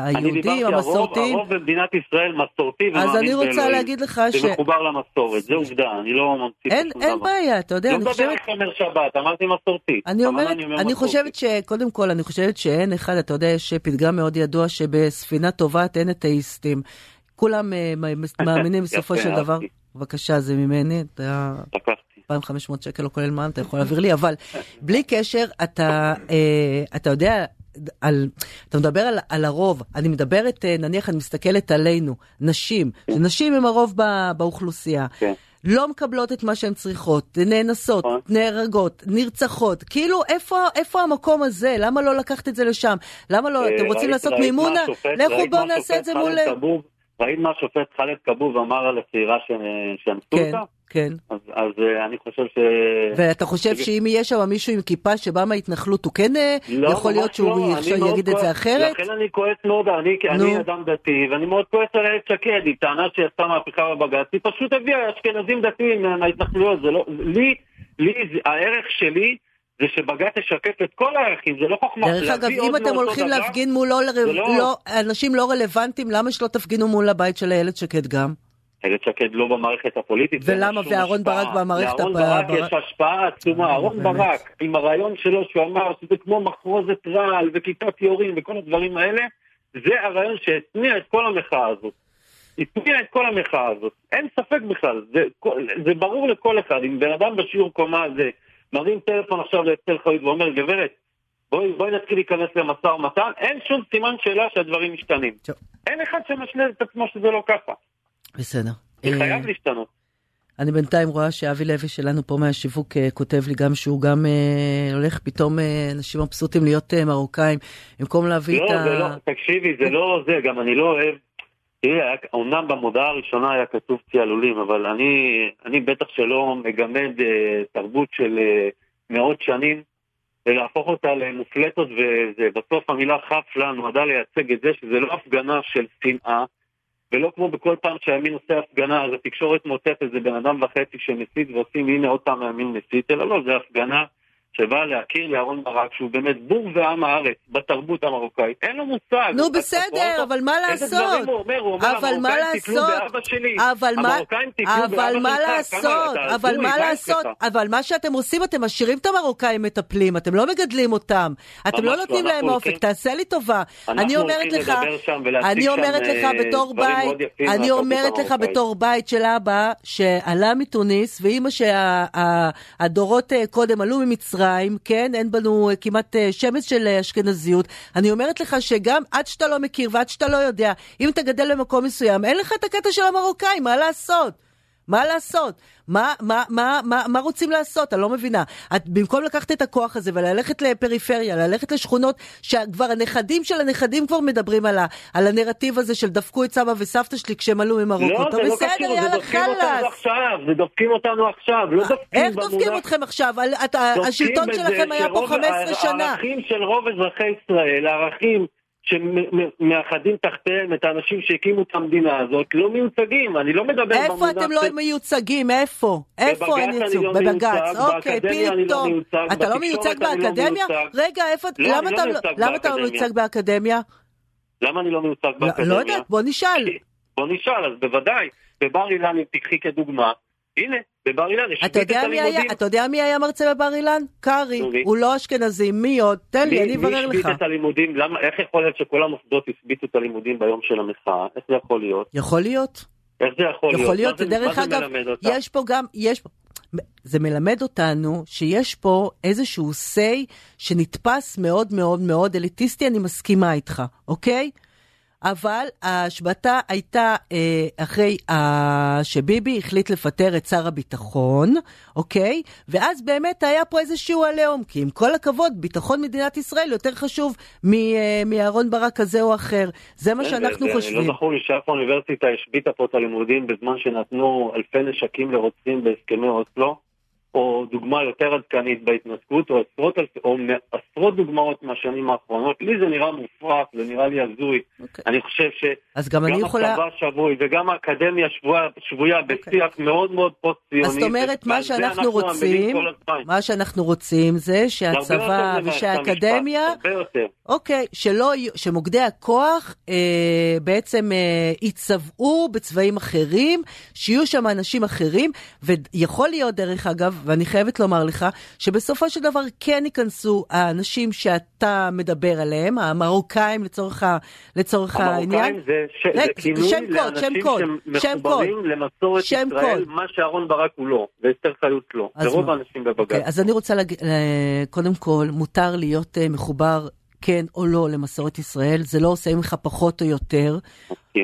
אני היהודים, דיברתי, הרוב, המסורתיים. הרוב במדינת ישראל מסורתי ומאמין אז אני רוצה באלוהים. להגיד לך ש... ומחובר למסורת, זה עובדה, אני לא ממציא אין, אין. בעיה, אתה יודע, לא אני מדבר חושבת... על שומר שבת, אמרתי מסורתי. אני אומרת, אומר אני. חושבת שקודם כל, אני חושבת שאין אחד, אתה יודע, יש פתגם מאוד ידוע שבספינה טובעת אין אתאיסטים. כולם אה, מאמינים בסופו של דבר. בבקשה, זה ממני, אתה לקחתי. 2,500 שקל לא כולל מע"מ, אתה יכול להעביר לי, אבל בלי קשר, אתה, אה, אתה יודע, על, אתה מדבר על, על הרוב, אני מדברת, אה, נניח אני מסתכלת עלינו, נשים, שנשים הם הרוב ב, באוכלוסייה. כן. לא מקבלות את מה שהן צריכות, נאנסות, נכון. נהרגות, נרצחות. כאילו, איפה, איפה המקום הזה? למה לא לקחת את זה לשם? למה לא, אתם אה, רוצים לעשות מימונה? לכו בואו נעשה את זה מול... ראית מה השופט חאלד כבוב אמר על הצעירה שאנסו כן, אותה? כן. אז אז, אה, אני חושב ש... ואתה חושב שאם יהיה שם מישהו עם כיפה שבא מההתנחלות, הוא כן אה, לא, יכול להיות שהוא לא, מאוד יגיד את זה כועס. אחרת? לכן אני כועס מאוד, אני, נו. אני אדם דתי, ואני מאוד כועס על איילת שקד, היא טענה שהיא עשתה מהפכה בבג"ץ, היא פשוט הביאה אשכנזים דתיים מה- מההתנחלויות, זה לא, לי, לי, הערך שלי זה שבג"ץ ישקף את כל הערכים, זה לא חוכמה. דרך אגב, אם אתם הולכים דבר, להפגין מולו, לר... לא... לא, אנשים לא רלוונטיים, למה שלא תפגינו מול הבית של איילת שקד גם? איילת שקד לא במערכת הפוליטית. ולמה? ואהרון ברק במערכת הפוליטית? לאהרון ברק יש השפעה עצומה. אהרון ברק, עם הרעיון שלו שהוא אמר שזה כמו מחרוזת רעל וכיתת יורים וכל הדברים האלה, זה הרעיון שהתניע את כל המחאה הזאת. התניע את כל המחאה הזאת. אין ספק בכלל, זה, זה ברור לכל אחד. אם בן אדם בשיעור קומה הזה מרים טלפון עכשיו לאצל חיות ואומר, גברת, בואי, בואי נתחיל להיכנס למשא ומתן, אין שום סימן שאלה שהדברים משתנים. טוב. אין אחד שמשלה את עצמו שזה לא ככה. בסדר. זה אה, חייב להשתנות. אני בינתיים רואה שאבי לוי שלנו פה מהשיווק אה, כותב לי גם שהוא גם אה, הולך פתאום אה, אנשים מבסוטים להיות אה, מרוקאים, במקום להביא לא, את ה... לא, לא, תקשיבי, זה לא זה, גם אני לא אוהב. תראי, אומנם במודעה הראשונה היה כתוב ציילולים, אבל אני, אני בטח שלא מגמד אה, תרבות של אה, מאות שנים, ולהפוך אותה למופלטות, ובסוף המילה חפלה נועדה לייצג את זה שזה לא הפגנה של שנאה, ולא כמו בכל פעם שהימין עושה הפגנה, אז התקשורת מוצאת איזה בן אדם וחצי שמסית ועושים הנה עוד פעם הימין מסית, אלא לא, זה הפגנה שבא להכיר לאהרון ברק שהוא באמת בור ועם הארץ בתרבות המרוקאית. אין לו מושג. נו בסדר, אבל מה לעשות? איזה דברים הוא אומר? הוא אומר, המרוקאים טיפלו באבא שלי. אבל מה, אבל מה לעשות? אבל מה לעשות? אבל מה שאתם עושים, אתם משאירים את המרוקאים מטפלים, אתם לא מגדלים אותם. אתם לא נותנים להם אופק, תעשה לי טובה. אני אומרת לך, אני אומרת לך אה, בתור בית, אני אומרת לך בתור בית של אבא שעלה מתוניס, ואימא שהדורות אה, קודם עלו ממצרים. מצרים, כן? אין בנו אה, כמעט אה, שמץ של אה, אשכנזיות. אני אומרת לך שגם עד שאתה לא מכיר ועד שאתה לא יודע, אם אתה גדל במקום מסוים, אין לך את הקטע של המרוקאים, מה לעשות? מה לעשות? מה, מה, מה, מה, מה רוצים לעשות? אני לא מבינה. את, במקום לקחת את הכוח הזה וללכת לפריפריה, ללכת לשכונות שכבר הנכדים של הנכדים כבר מדברים על, ה, על הנרטיב הזה של דפקו את סבא וסבתא שלי כשהם עלו ממרוקו. לא, זה לא בסדר, קשור, זה דופקים אותנו עכשיו, זה דופקים אותנו עכשיו, לא דופקים איך במונח... דופקים אתכם עכשיו? השלטון שלכם היה פה 15 שנה. הערכים של רוב אזרחי ישראל, הערכים... שמאחדים תחתיהם את האנשים שהקימו את המדינה הזאת לא מיוצגים, אני לא מדבר איפה במונח... איפה אתם לא מיוצגים? איפה? איפה אין ייצוג? לא בבג"ץ, אוקיי, פתאום. אתה לא מיוצג לא באקדמיה? רגע, איפה... לא, למה אתה לא מיוצג באקדמיה? למה אני לא מיוצג באקדמיה? לא יודעת, בוא נשאל. בוא נשאל, אז בוודאי. בבר אילן, אם תקחי כדוגמה, הנה, בבר אילן השבית את הלימודים. אתה יודע מי היה מרצה בבר אילן? קרעי. הוא לא אשכנזי, מי עוד? תן לי, אני אברר לך. מי השבית את הלימודים? איך יכול להיות שכל המוסדות השביתו את הלימודים ביום של המחאה? איך זה יכול להיות? יכול להיות. איך זה יכול להיות? יכול להיות, דרך אגב, יש פה גם, יש פה... זה מלמד אותנו שיש פה איזשהו say שנתפס מאוד מאוד מאוד אליטיסטי, אני מסכימה איתך, אוקיי? אבל ההשבתה הייתה אה, אחרי אה, שביבי החליט לפטר את שר הביטחון, אוקיי? ואז באמת היה פה איזשהו עליהום, כי עם כל הכבוד, ביטחון מדינת ישראל יותר חשוב אה, מאהרון ברק כזה או אחר. זה מה כן, שאנחנו חושבים. לא זכור לי שאף אוניברסיטה השביתה פה את הלימודים בזמן שנתנו אלפי נשקים לרוצחים בהסכמי אוסלו. או דוגמה יותר עדכנית בהתנתקות, או עשרות, או עשרות דוגמאות מהשנים האחרונות. לי זה נראה מופרך, זה נראה לי הזוי. Okay. אוקיי. אני חושב שגם יכולה... הצבא שבוי וגם האקדמיה שבויה, שבויה okay. אוקיי. בשיח מאוד מאוד פוסט-ציוני. אז זאת אומרת, מה שאנחנו רוצים, מה שאנחנו רוצים זה שהצבא ושהאקדמיה, אוקיי, שלא, שמוקדי הכוח אה, בעצם אה, יצבעו בצבעים אחרים, שיהיו שם אנשים אחרים, ויכול להיות, דרך אגב, ואני חייבת לומר לך, שבסופו של דבר כן ייכנסו האנשים שאתה מדבר עליהם, המרוקאים לצורך, לצורך העניין. המרוקאים זה, ש... זה כינוי שם לאנשים קוד, שמחוברים למסורת ישראל, קוד. מה שאהרון ברק הוא לא, ואסתר חיות לא, ורוב האנשים בבג"ץ. אוקיי, אז אני רוצה להגיד, קודם כל, מותר להיות uh, מחובר כן או לא למסורת ישראל, זה לא עושה ממך פחות או יותר,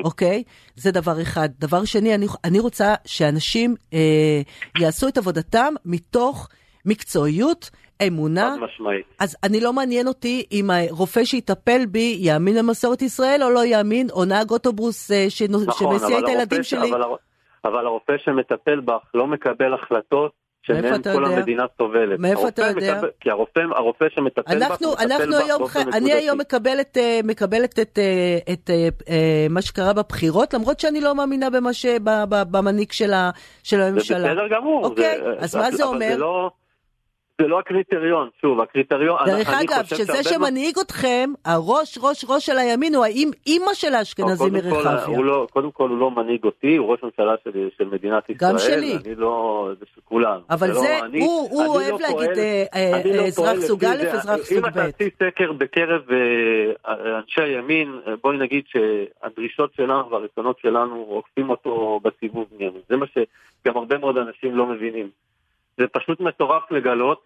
אוקיי? Okay? זה דבר אחד. דבר שני, אני, אני רוצה שאנשים אה, יעשו את עבודתם מתוך מקצועיות, אמונה. חד משמעית. אז אני לא מעניין אותי אם הרופא שיטפל בי יאמין למסורת ישראל או לא יאמין, או נהג אוטובוס אה, נכון, שמסיע את הילדים שלי. אבל, אבל הרופא שמטפל בך לא מקבל החלטות שמהם כל יודע? המדינה סובלת. מאיפה אתה יודע? מקבל, כי הרופא, הרופא שמטפל אנחנו, בך, אנחנו בך היום, ח... אני היום מקבלת, אה, מקבלת את, אה, את, את אה, מה שקרה בבחירות, למרות שאני לא מאמינה במה ש... במנהיג של, ה... של הממשלה. זה בסדר גמור. אוקיי, זה, אז מה זה אומר? זה לא... זה לא הקריטריון, שוב, הקריטריון... דרך אגב, שזה שמנהיג אתכם, הראש, ראש, ראש של הימין הוא האם אימא של האשכנזים מרחביה. לא, קודם כל הוא לא מנהיג אותי, הוא ראש ממשלה של, של מדינת ישראל. גם שלי. אני לא, זה של כולם. אבל זה, זה לא, אני, הוא, הוא אוהב לא להגיד אה, אה, לא אזרח סוג א', אזרח סוג ב'. אם אתה עשית סקר בקרב אה, אנשי הימין, בואי נגיד שהדרישות שלנו והרצונות שלנו עוקפים אותו בסיבוב. זה מה שגם הרבה מאוד אנשים לא מבינים. זה פשוט מטורף לגלות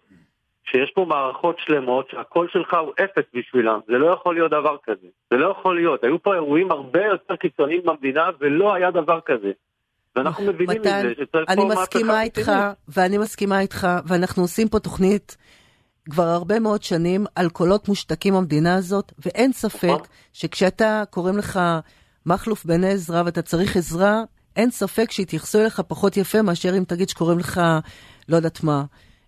שיש פה מערכות שלמות שהקול שלך הוא אפס בשבילם, זה לא יכול להיות דבר כזה, זה לא יכול להיות, היו פה אירועים הרבה יותר קיצוניים במדינה ולא היה דבר כזה. ואנחנו מבינים מתן, את זה, שצריך אני מסכימה איתך, ואני מסכימה איתך, ואנחנו עושים פה תוכנית כבר הרבה מאוד שנים על קולות מושתקים במדינה הזאת, ואין ספק נכון. שכשאתה קוראים לך מכלוף בן עזרא ואתה צריך עזרה, אין ספק שיתייחסו אליך פחות יפה מאשר אם תגיד שקוראים לך, לא יודעת מה,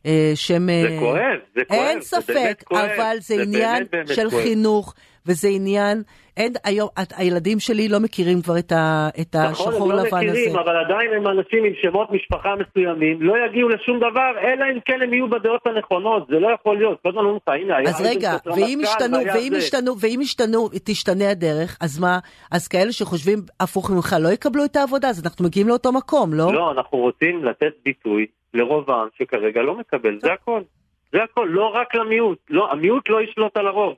אה. אה, זה כואב, זה כואב. אין ספק, אבל זה, זה עניין באמת, באמת של כואב. חינוך, וזה עניין, אין, היום, הילדים שלי לא מכירים כבר את, ה, את נכון, השחור לבן הזה. נכון, הם לא מכירים, הזה. אבל עדיין הם אנשים עם שמות משפחה מסוימים, לא יגיעו לשום דבר, אלא אם כן הם יהיו בדעות הנכונות, זה לא יכול להיות. כל הזמן אומרים לך, הנה, היה... אז רגע, ואם ישתנו, ואם ישתנו, ואם ישתנו, תשתנה הדרך, אז מה, אז כאלה שחושבים הפוך ממך לא יקבלו את העבודה, אז אנחנו מגיעים לאותו מקום, לא? לא, אנחנו רוצים לתת ביטוי לרוב העם שכרגע לא מקבל, זה הכל. זה הכל, לא רק למיעוט. לא, המיעוט לא ישלוט על הרוב.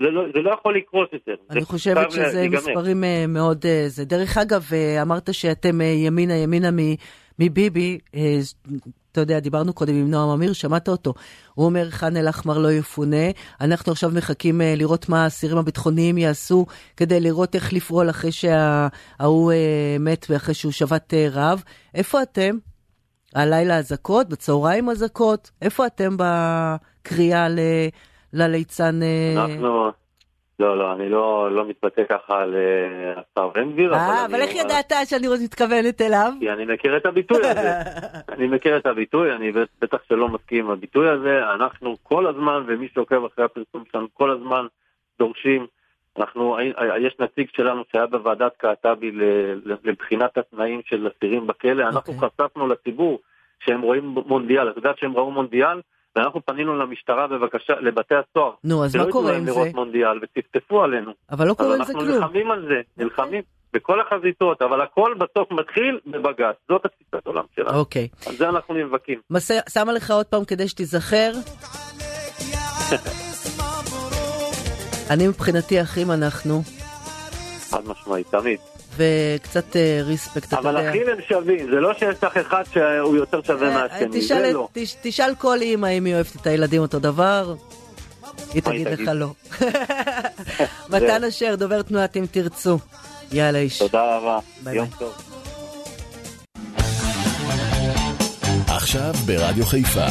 זה לא, זה לא יכול לקרות יותר. אני חושבת שזה להיגמר. מספרים uh, מאוד... Uh, זה. דרך אגב, uh, אמרת שאתם uh, ימינה ימינה מביבי, uh, אתה יודע, דיברנו קודם עם נועם אמיר, שמעת אותו. הוא אומר, ח'אן אל-אחמר לא יפונה. אנחנו עכשיו מחכים uh, לראות מה האסירים הביטחוניים יעשו כדי לראות איך לפעול אחרי שההוא uh, מת ואחרי שהוא שבת uh, רעב. איפה אתם? הלילה אזעקות, בצהריים אזעקות, איפה אתם בקריאה ל... לליצן... אה? אנחנו... לא, לא, אני לא, לא מתבטא ככה על אה, השר בן גביר. אה, אבל איך ידעת שאני מתכוונת אליו? כי אני מכיר את הביטוי הזה. אני מכיר את הביטוי, אני בטח שלא מסכים עם הביטוי הזה. אנחנו כל הזמן, ומי שעוקב אחרי הפרסום שלנו, כל הזמן דורשים. אנחנו, יש נציג שלנו שהיה בוועדת קעטבי לבחינת התנאים של אסירים בכלא. אנחנו אוקיי. חשפנו לציבור שהם רואים מונדיאל. את יודעת שהם ראו מונדיאל? ואנחנו פנינו למשטרה בבקשה, לבתי הסוהר. נו, אז מה קורה עם זה? שלא ייתנו להם לראות מונדיאל וטפטפו עלינו. אבל לא קורה עם זה כלום. אנחנו נלחמים על זה, נלחמים. בכל החזיתות, אבל הכל בסוף מתחיל בבג"ץ, זאת התפיסת עולם שלנו. אוקיי. על זה אנחנו נאבקים. מס... שמה לך עוד פעם כדי שתיזכר. אני מבחינתי אחים אנחנו. חד משמעית, תמיד. וקצת ריספקט, אה, אתה יודע. אבל אחים הם שווים, זה לא שיש לך אחד שהוא יותר שווה אה, מהשני, זה לא. תשאל כל אימא אם היא אוהבת את הילדים אותו דבר, היא תגיד לך לא. מתן אשר, דובר תנועת אם תרצו. יאללה איש. תודה רבה, יום טוב. עכשיו ברדיו חיפה,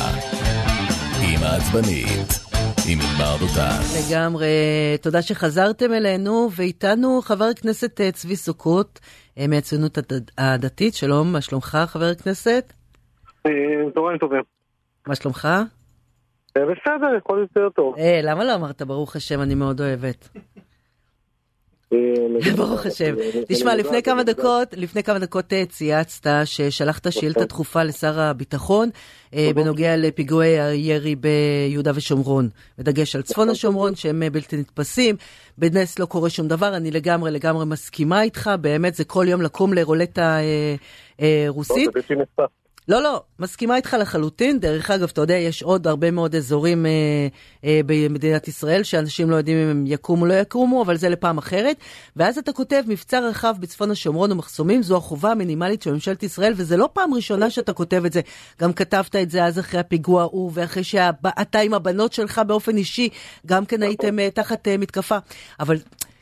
עם העצבנית. עם ענבר דותן. לגמרי, תודה שחזרתם אלינו, ואיתנו חבר הכנסת אה, צבי סוכות אה, מהציונות הדתית. שלום, מה שלומך חבר הכנסת? אה, צהריים טובים. מה שלומך? בסדר, יכול להיות יותר טוב. למה לא אמרת ברוך השם, אני מאוד אוהבת? ברוך השם. תשמע, לפני כמה דקות, לפני כמה דקות אה, צייצת ששלחת שאילתה דחופה לשר הביטחון אה, בנוגע לפיגועי הירי ביהודה ושומרון, בדגש על צפון השומרון שהם אה, בלתי נתפסים. בנס לא קורה שום דבר, אני לגמרי לגמרי מסכימה איתך, באמת זה כל יום לקום לרולטה רוסית. לא, לא, מסכימה איתך לחלוטין. דרך אגב, אתה יודע, יש עוד הרבה מאוד אזורים אה, אה, במדינת ישראל שאנשים לא יודעים אם הם יקומו או לא יקומו, אבל זה לפעם אחרת. ואז אתה כותב, מבצע רחב בצפון השומרון ומחסומים, זו החובה המינימלית של ממשלת ישראל, וזה לא פעם ראשונה שאתה כותב את זה. גם כתבת את זה אז אחרי הפיגוע ההוא, ואחרי שאתה עם הבנות שלך באופן אישי, גם כן הייתם אה, תחת אה, מתקפה. אבל...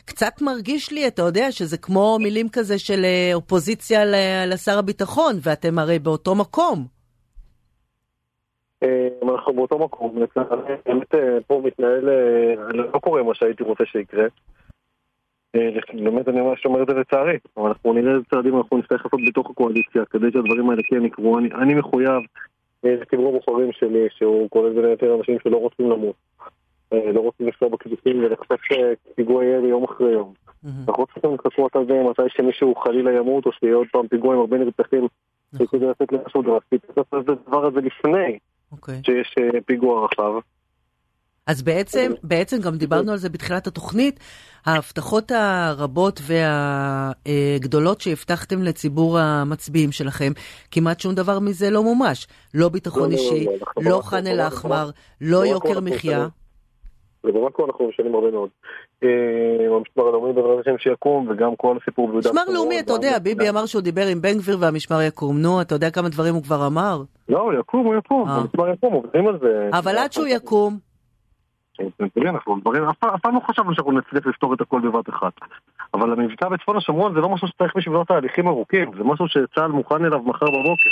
קצת מרגיש לי, אתה יודע, שזה כמו מילים כזה של אה, אופוזיציה לשר הביטחון, ואתם הרי באותו מקום. אה, אנחנו באותו מקום, באמת אה, פה מתנהל, לא קורה מה שהייתי רוצה שיקרה. באמת אני ממש אומר את זה לצערי, אבל אנחנו נראה איזה צעדים אנחנו נצטרך לעשות בתוך הקואליציה כדי שהדברים האלה כן יקרו. אני, מחויב לציבור הבוחרים שלי, שהוא כולל בין היתר אנשים שלא רוצים למות. אה, לא רוצים לפגוע בכבישים ולחשוף פיגוע ירי יום אחרי יום. אנחנו צריכים לחכות על זה מתי שמישהו חלילה ימות או שיהיה עוד פעם פיגוע עם הרבה נרצחים. כדי לתת למשהו דרסטי, צריך לעשות את הדבר הזה לפני. אוקיי. שיש אה, פיגוע רחב. אז בעצם, בעצם גם דיברנו על זה בתחילת התוכנית, ההבטחות הרבות והגדולות שהבטחתם לציבור המצביעים שלכם, כמעט שום דבר מזה לא מומש. לא ביטחון לא, לא, אישי, לא, לא ח'אן אל-אחמר, לא לא יוקר מחיה. ובמקרו אנחנו משנים הרבה מאוד. אה, המשמר הלאומי בעזרת השם שיקום, וגם כל הסיפור ביהודה משמר ושומרון, לאומי, אתה יודע, ביבי אמר שהוא דיבר עם בן גביר והמשמר יקום. נו, אתה יודע כמה דברים הוא כבר אמר? לא, הוא יקום, הוא יקום, אה. המשמר יקום, עובדים על זה. אבל עד שהוא יקום, אנחנו דברים, אף פעם- אף פעם לא חשבנו שאנחנו נצליח לפתור את הכל בבת אחת. אבל המבצע בצפון השומרון זה לא משהו שצריך בשבילו תהליכים ארוכים, זה משהו שצה"ל מוכן אליו מחר בבוקר.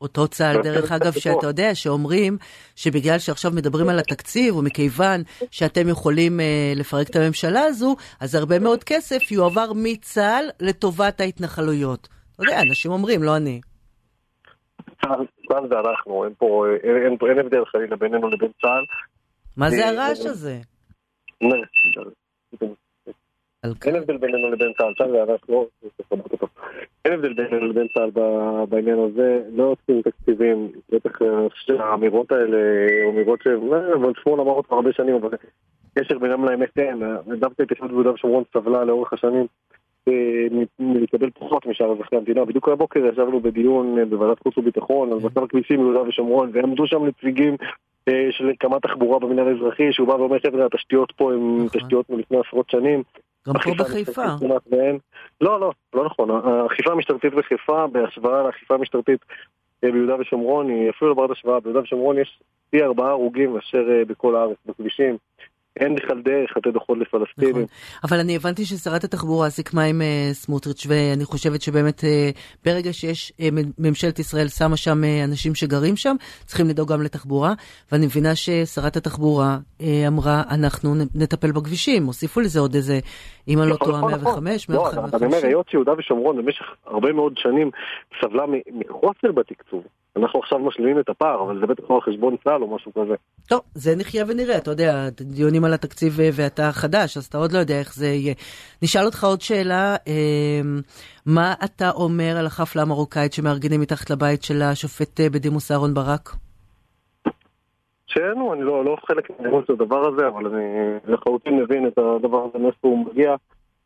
אותו צה"ל, דרך אגב. שאתה יודע, שאומרים שבגלל שעכשיו מדברים על התקציב, ומכיוון שאתם יכולים אה, לפרק את הממשלה הזו, אז הרבה מאוד כסף יועבר מצה"ל לטובת ההתנחלויות. אתה יודע, אנשים אומרים, לא אני. צה"ל צה"ל זה אנחנו, אין פה, אין, אין, הבדל חלילה בינינו לבין צה"ל. מה זה אה, הרעש אה, הזה? אין הבדל בינינו לבין צה"ל, צה"ל זה אנחנו, תכבד אותו. אין הבדל בינינו לבין צה"ל בעניין הזה, לא עושים תקציבים, בטח אה, שהאמירות האלה, אמירות שהן, אה, שמאל אמר אותם הרבה שנים, אבל קשר בינם לאמת אין, דווקא התיישבות ביהודה ושומרון סבלה לאורך השנים אה, מלקבל פחות משאר אזרחי המדינה. בדיוק הבוקר ישבנו בדיון בוועדת חוץ וביטחון על מצב הכבישים ביהודה ושומרון, ועמדו שם נציגים של קמ"ט תחבורה במינהל האזרחי, שהוא בא ואומר, חבר'ה, התשתיות פה הן נכון. תשתיות מלפני עשרות שנים. גם פה בחיפה. לא, לא, לא נכון. האכיפה המשטרתית בחיפה, בהשוואה לאכיפה המשטרתית אה, ביהודה ושומרון, היא אפילו לא ברת השוואה. ביהודה ושומרון יש פי ארבעה הרוגים מאשר אה, בכל הארץ, בכבישים. אין בכלל דרך לתת דוחות לפלסטינים. נכון. אבל אני הבנתי ששרת התחבורה סיכמה עם אה, סמוטריץ', ואני חושבת שבאמת אה, ברגע שיש, מ- ממשלת ישראל שמה שם אה, אנשים שגרים שם, צריכים לדאוג גם לתחבורה, ואני מבינה ששרת התחבורה אה, אמרה, אנחנו נטפל בכבישים, הוסיפו לזה עוד איזה, אם אני לא נכון, טועה, נכון, 105, לא, אבל אני אומר, 150. היות שיהודה ושומרון במשך הרבה מאוד שנים סבלה מחוסר בתקצוב. אנחנו עכשיו משלימים את הפער, אבל זה בטח לא על חשבון צה"ל או משהו כזה. טוב, זה נחיה ונראה, אתה יודע, דיונים על התקציב אה, ואתה חדש, אז אתה עוד לא יודע איך זה יהיה. נשאל אותך עוד שאלה, אה, מה אתה אומר על החפלה המרוקאית שמארגנים מתחת לבית של השופט אה, בדימוס אהרן ברק? שאינו, אני לא, לא חלק מהאירוע של הדבר הזה, אבל אני לחלוטין מבין את הדבר הזה, מאיפה הוא מגיע.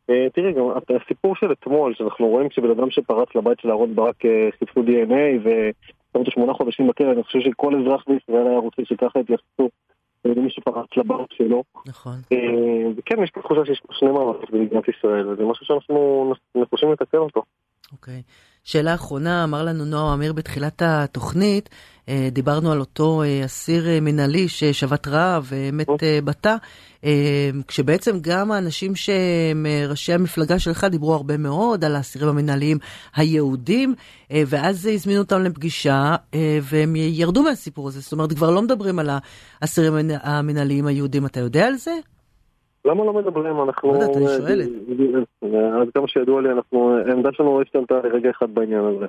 אה, תראי, גם הסיפור של אתמול, שאנחנו רואים שבן אדם שפרץ לבית של אהרון ברק חיפשו DNA אותו שמונה חודשים בכלא, אני חושב שכל אזרח בישראל היה רוצה שככה יתייחסו למי שפרץ לבית שלו. נכון. אה, וכן, יש פה תחושה שיש פה שני מאמצים במדינת ישראל, וזה משהו שאנחנו נחושים לתקן אותו. אוקיי. שאלה אחרונה, אמר לנו נועם אמיר בתחילת התוכנית, אה, דיברנו על אותו אה, אסיר אה, מנהלי ששבת רעב ומת אה, בתא, כשבעצם גם האנשים שהם ראשי המפלגה שלך דיברו הרבה מאוד על האסירים המנהליים היהודים, ואז הזמינו אותם לפגישה והם ירדו מהסיפור הזה, זאת אומרת כבר לא מדברים על האסירים המנ- המנהליים היהודים, אתה יודע על זה? למה לא מדברים? אנחנו... לא יודעת, אני שואלת. אה, עד כמה שידוע לי, אנחנו... העמדה שלנו לא השתנתה לרגע אחד בעניין הזה.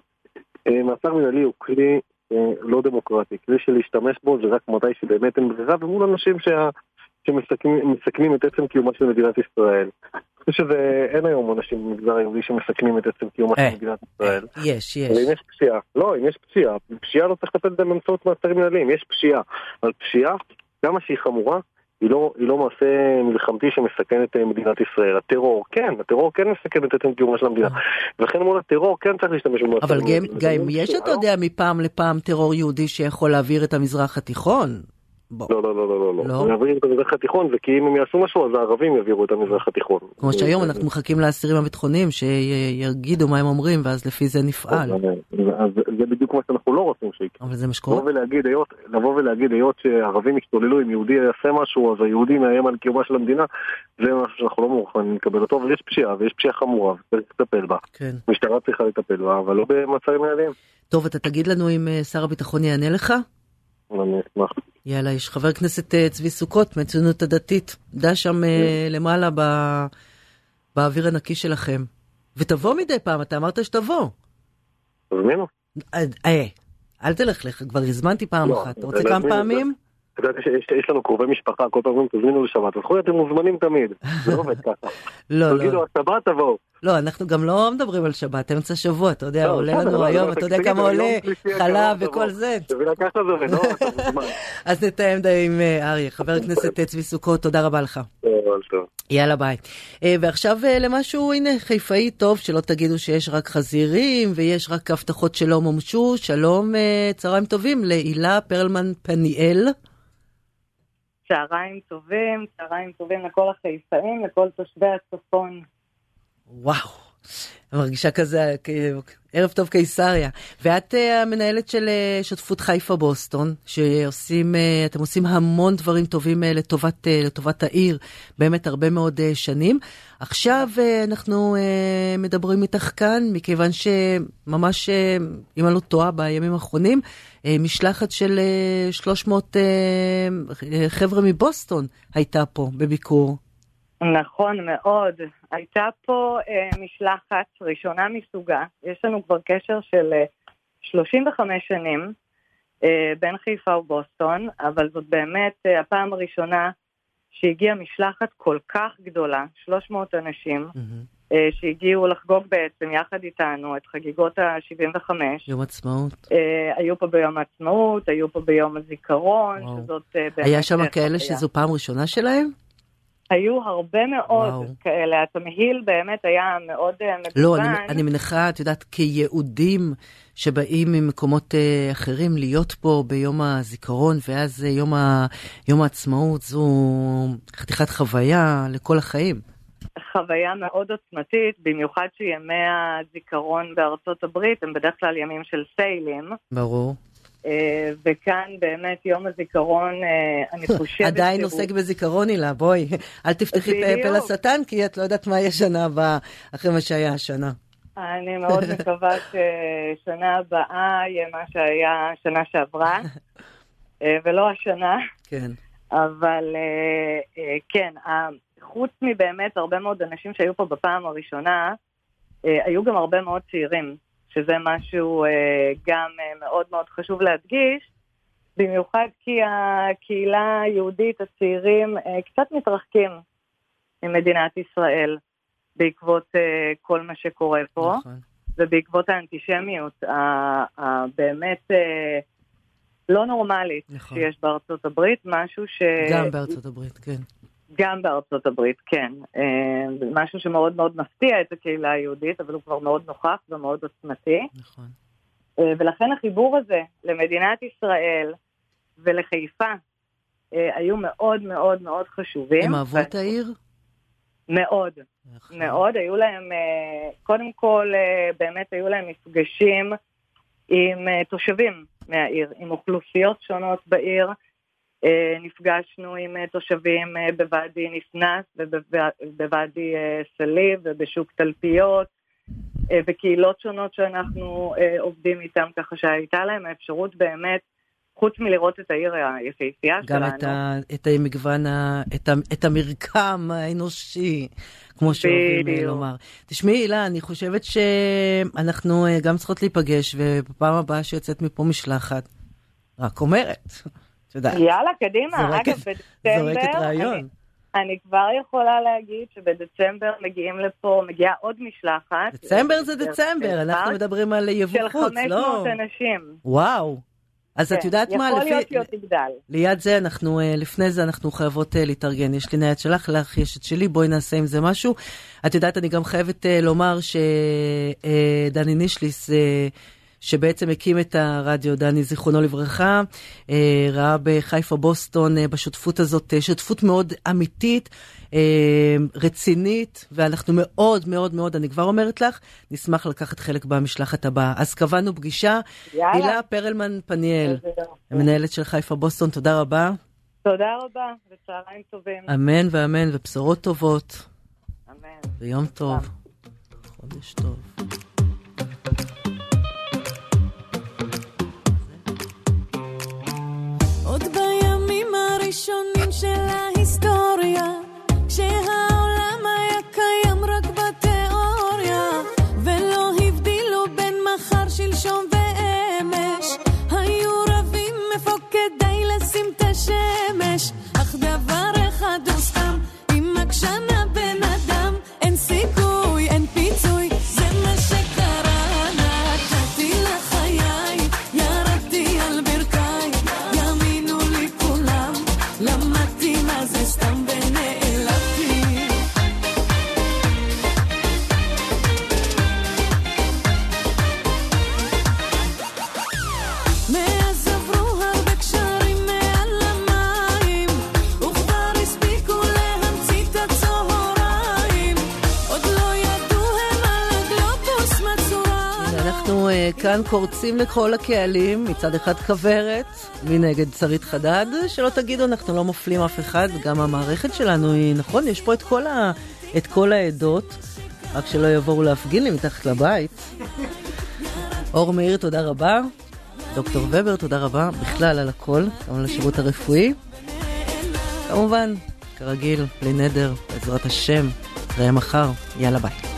אה, מעצר מנהלי הוא כלי אה, לא דמוקרטי, כלי שלהשתמש בו זה רק מתי שבאמת אין ברירה, ומול אנשים שה... שמסכנים את עצם קיומה של מדינת ישראל. אני חושב שאין היום אנשים במגזר היהודי שמסכנים את עצם קיומה אה, של מדינת ישראל. יש, אבל אם יש. יש פשיעה, לא, אם יש פשיעה, פשיעה לא צריך לטפל באמצעות מעצרים מנהליים, יש פשיעה. אבל פשיעה, כמה שהיא חמורה, היא לא, היא לא מעשה מלחמתי שמסכן את אה, מדינת ישראל. הטרור, כן, הטרור כן מסכן את עצם קיומה של המדינה. ולכן מול הטרור כן צריך להשתמש במעצרים אבל גם, אם יש, אתה יודע, מפעם לפעם טרור יהודי שיכול להעביר את המזרח התיכון. בוא. לא, לא, לא, לא, לא. לא? לא. יעבירו את המזרח התיכון, וכי אם הם יעשו משהו, אז הערבים יעבירו את המזרח התיכון. כמו שהיום אנחנו מחכים לאסירים הביטחוניים שיגידו מה הם אומרים, ואז לפי זה נפעל. אז אז זה בדיוק מה שאנחנו לא רוצים שיקרה. אבל זה מה שקורה. לבוא ולהגיד, היות, שערבים ישתוללו, אם יהודי יעשה משהו, אז היהודי מאיים על קיומה של המדינה, זה משהו שאנחנו לא מוכנים לקבל אותו, אבל יש פשיעה, ויש פשיעה חמורה, וצריך לטפל בה. כן. המשטרה צריכה לטפל בה, אבל לא במעצרים מנהליים. טוב, אתה תגיד לנו אם אה, שר הביטחון יענה לך? אני אשמח. יאללה, יש חבר הכנסת אה, צבי סוכות מהציונות הדתית. דע שם אה, למעלה ב- באוויר הנקי שלכם. ותבוא מדי פעם, אתה אמרת שתבוא. תזמינו. אה, אה, אל תלך לך, כבר הזמנתי פעם לא, אחת. אתה רוצה כמה. פעמים? את יודעת, יש- לנו קרובי משפחה, כל פעם אומרים, תזמינו לשבת, אז אתם מוזמנים תמיד. זה לא עובד ככה. לא, תגידו, לא. השבת תבואו. לא, אנחנו גם לא מדברים על שבת, אמצע שבוע, אתה יודע, לא, עולה לנו היום, אתה יודע תגידו, כמה עולה חלב וכל. זה. אתה לא, אתה. אז נתאם די עם אה, אריה. חבר הכנסת צבי סוכות, תודה רבה לך. יאללה ביי. אה, ועכשיו אה, למשהו, הנה, חיפאי טוב, שלא תגידו שיש רק חזירים ויש רק הבטחות שלא מומשו. שלום, אה, צהריים טובים להילה פרלמן פניאל. צהריים טובים, צהריים טובים לכל החיפאים, לכל תושבי הצפון. וואו, מרגישה כזה, ערב טוב קיסריה. ואת אה, המנהלת של אה, שותפות חיפה בוסטון, שעושים, אה, אתם עושים המון דברים טובים לטובת, לטובת העיר, באמת הרבה מאוד שנים. עכשיו אנחנו מדברים איתך כאן, מכיוון שממש, אם אני לא טועה, בימים האחרונים, משלחת של אה, 300 אה, חבר'ה מבוסטון הייתה פה בביקור. נכון מאוד. הייתה פה אה, משלחת ראשונה מסוגה. יש לנו כבר קשר של אה, 35 שנים אה, בין חיפה ובוסטון, אבל זאת באמת אה, הפעם הראשונה שהגיעה משלחת כל כך גדולה, 300 אנשים, אה, שהגיעו לחגוג בעצם יחד איתנו את חגיגות ה-75. יום עצמאות. אה, היו פה ביום העצמאות, היו פה ביום הזיכרון, וואו. שזאת אה, באמת... היה שם אה, כאלה. שזו פעם ראשונה שלהם? היו הרבה מאוד וואו. כאלה, התמהיל באמת היה מאוד אה, לא, מגוון. אני, אני מניחה, את יודעת, כיהודים שבאים ממקומות אה, אחרים להיות פה ביום הזיכרון, ואז אה, יום, ה, יום העצמאות, זו חתיכת חוויה לכל החיים. חוויה מאוד עוצמתית, במיוחד שימי הזיכרון בארצות הברית הם בדרך כלל ימים של סיילים, ברור. אה, וכאן באמת יום הזיכרון, אה, אני חושבת עדיין שהוא- עוסק בזיכרון, הילה, בואי, אל תפתחי. פה לשטן, כי את לא יודעת מה יהיה שנה הבאה, אחרי מה שהיה השנה. אני מאוד מקווה ששנה הבאה יהיה מה שהיה שנה שעברה, אה, ולא השנה. כן. אבל כן, חוץ מבאמת הרבה מאוד אנשים שהיו פה בפעם הראשונה, היו גם הרבה מאוד צעירים, שזה משהו אה, גם אה, מאוד מאוד חשוב להדגיש, במיוחד כי הקהילה היהודית, הצעירים, אה, קצת מתרחקים ממדינת ישראל בעקבות אה, כל מה שקורה פה. נכון. ובעקבות האנטישמיות הבאמת אה, לא נורמלית נכון. שיש בארצות הברית, משהו ש... גם בארצות הברית, כן. גם בארצות הברית, כן. אה, משהו שמאוד מאוד מפתיע את הקהילה היהודית, אבל הוא כבר מאוד נוכח ומאוד עוצמתי. נכון. אה, ולכן החיבור הזה למדינת ישראל ולחיפה אה, היו מאוד מאוד מאוד חשובים. הם אהבו את העיר? מאוד. נכון. מאוד, היו להם, קודם כל, באמת היו להם מפגשים עם תושבים מהעיר, עם אוכלוסיות שונות בעיר. אה, נפגשנו עם אה, תושבים אה, בוואדי ניסנס ובוואדי סליב ובשוק תלפיות, בקהילות שונות שאנחנו עובדים איתם, ככה שהייתה להם האפשרות באמת, חוץ מלראות את העיר היפהפייה גם שלנו. את, ה, את המגוון, ה, את, ה, את המרקם האנושי, כמו שאוהבים. לומר. תשמעי, הילה, אני חושבת שאנחנו גם צריכות להיפגש, ובפעם הבאה שיוצאת מפה משלחת, רק אומרת, את יודעת, יאללה, קדימה. זורקת- אגב, בדצמבר, זורקת רעיון. אני, אני כבר יכולה להגיד שבדצמבר מגיעים לפה, מגיעה עוד משלחת. דצמבר זה דצמבר, אנחנו מדברים על יבוא של חוץ, 500 לא? אנשים. וואו. אז את כן, יודעת מה, יכול להיות. שהיא עוד תגדל. ליד זה אנחנו, אה, לפני זה אנחנו חייבות אה, להתארגן. יש לי נייד שלך, לך יש את שלי, בואי נעשה עם זה משהו. את יודעת, אני גם חייבת אה, לומר שדני נישליס, שבעצם הקים את הרדיו, דני זיכרונו לברכה, אה, ראה בחיפה בוסטון, אה, בשותפות הזאת, אה, שותפות מאוד אמיתית, רצינית, ואנחנו מאוד מאוד מאוד, אני כבר אומרת לך, נשמח לקחת חלק במשלחת הבאה. אז קבענו פגישה. יאללה. הילה פרלמן פניאל. המנהלת של חיפה בוסטון, תודה רבה. תודה רבה, וצהריים טובים. אמן ואמן, ובשורות טובות, אמן. ויום טוב, חודש טוב. הראשונים של ההיסטוריה, כשהעולם היה קיים רק בתיאוריה, ולא הבדילו בין מחר, שלשום ואמש. היו רבים איפה כדאי לשים את השמש, אך דבר אחד הוא סתם, אם עקשנה בין... כאן קורצים לכל הקהלים, מצד אחד כוורת, מנגד שרית חדד, שלא תגידו, אנחנו לא מפלים אף אחד, גם המערכת שלנו היא, נכון, יש פה את כל, ה, את כל העדות, רק שלא יבואו להפגין לי מתחת לבית. אור מאיר, תודה רבה. דוקטור ובר, תודה רבה בכלל על הכל, גם על השירות הרפואי. כמובן, כרגיל, בלי נדר, בעזרת השם, נתראה מחר, יאללה ביי.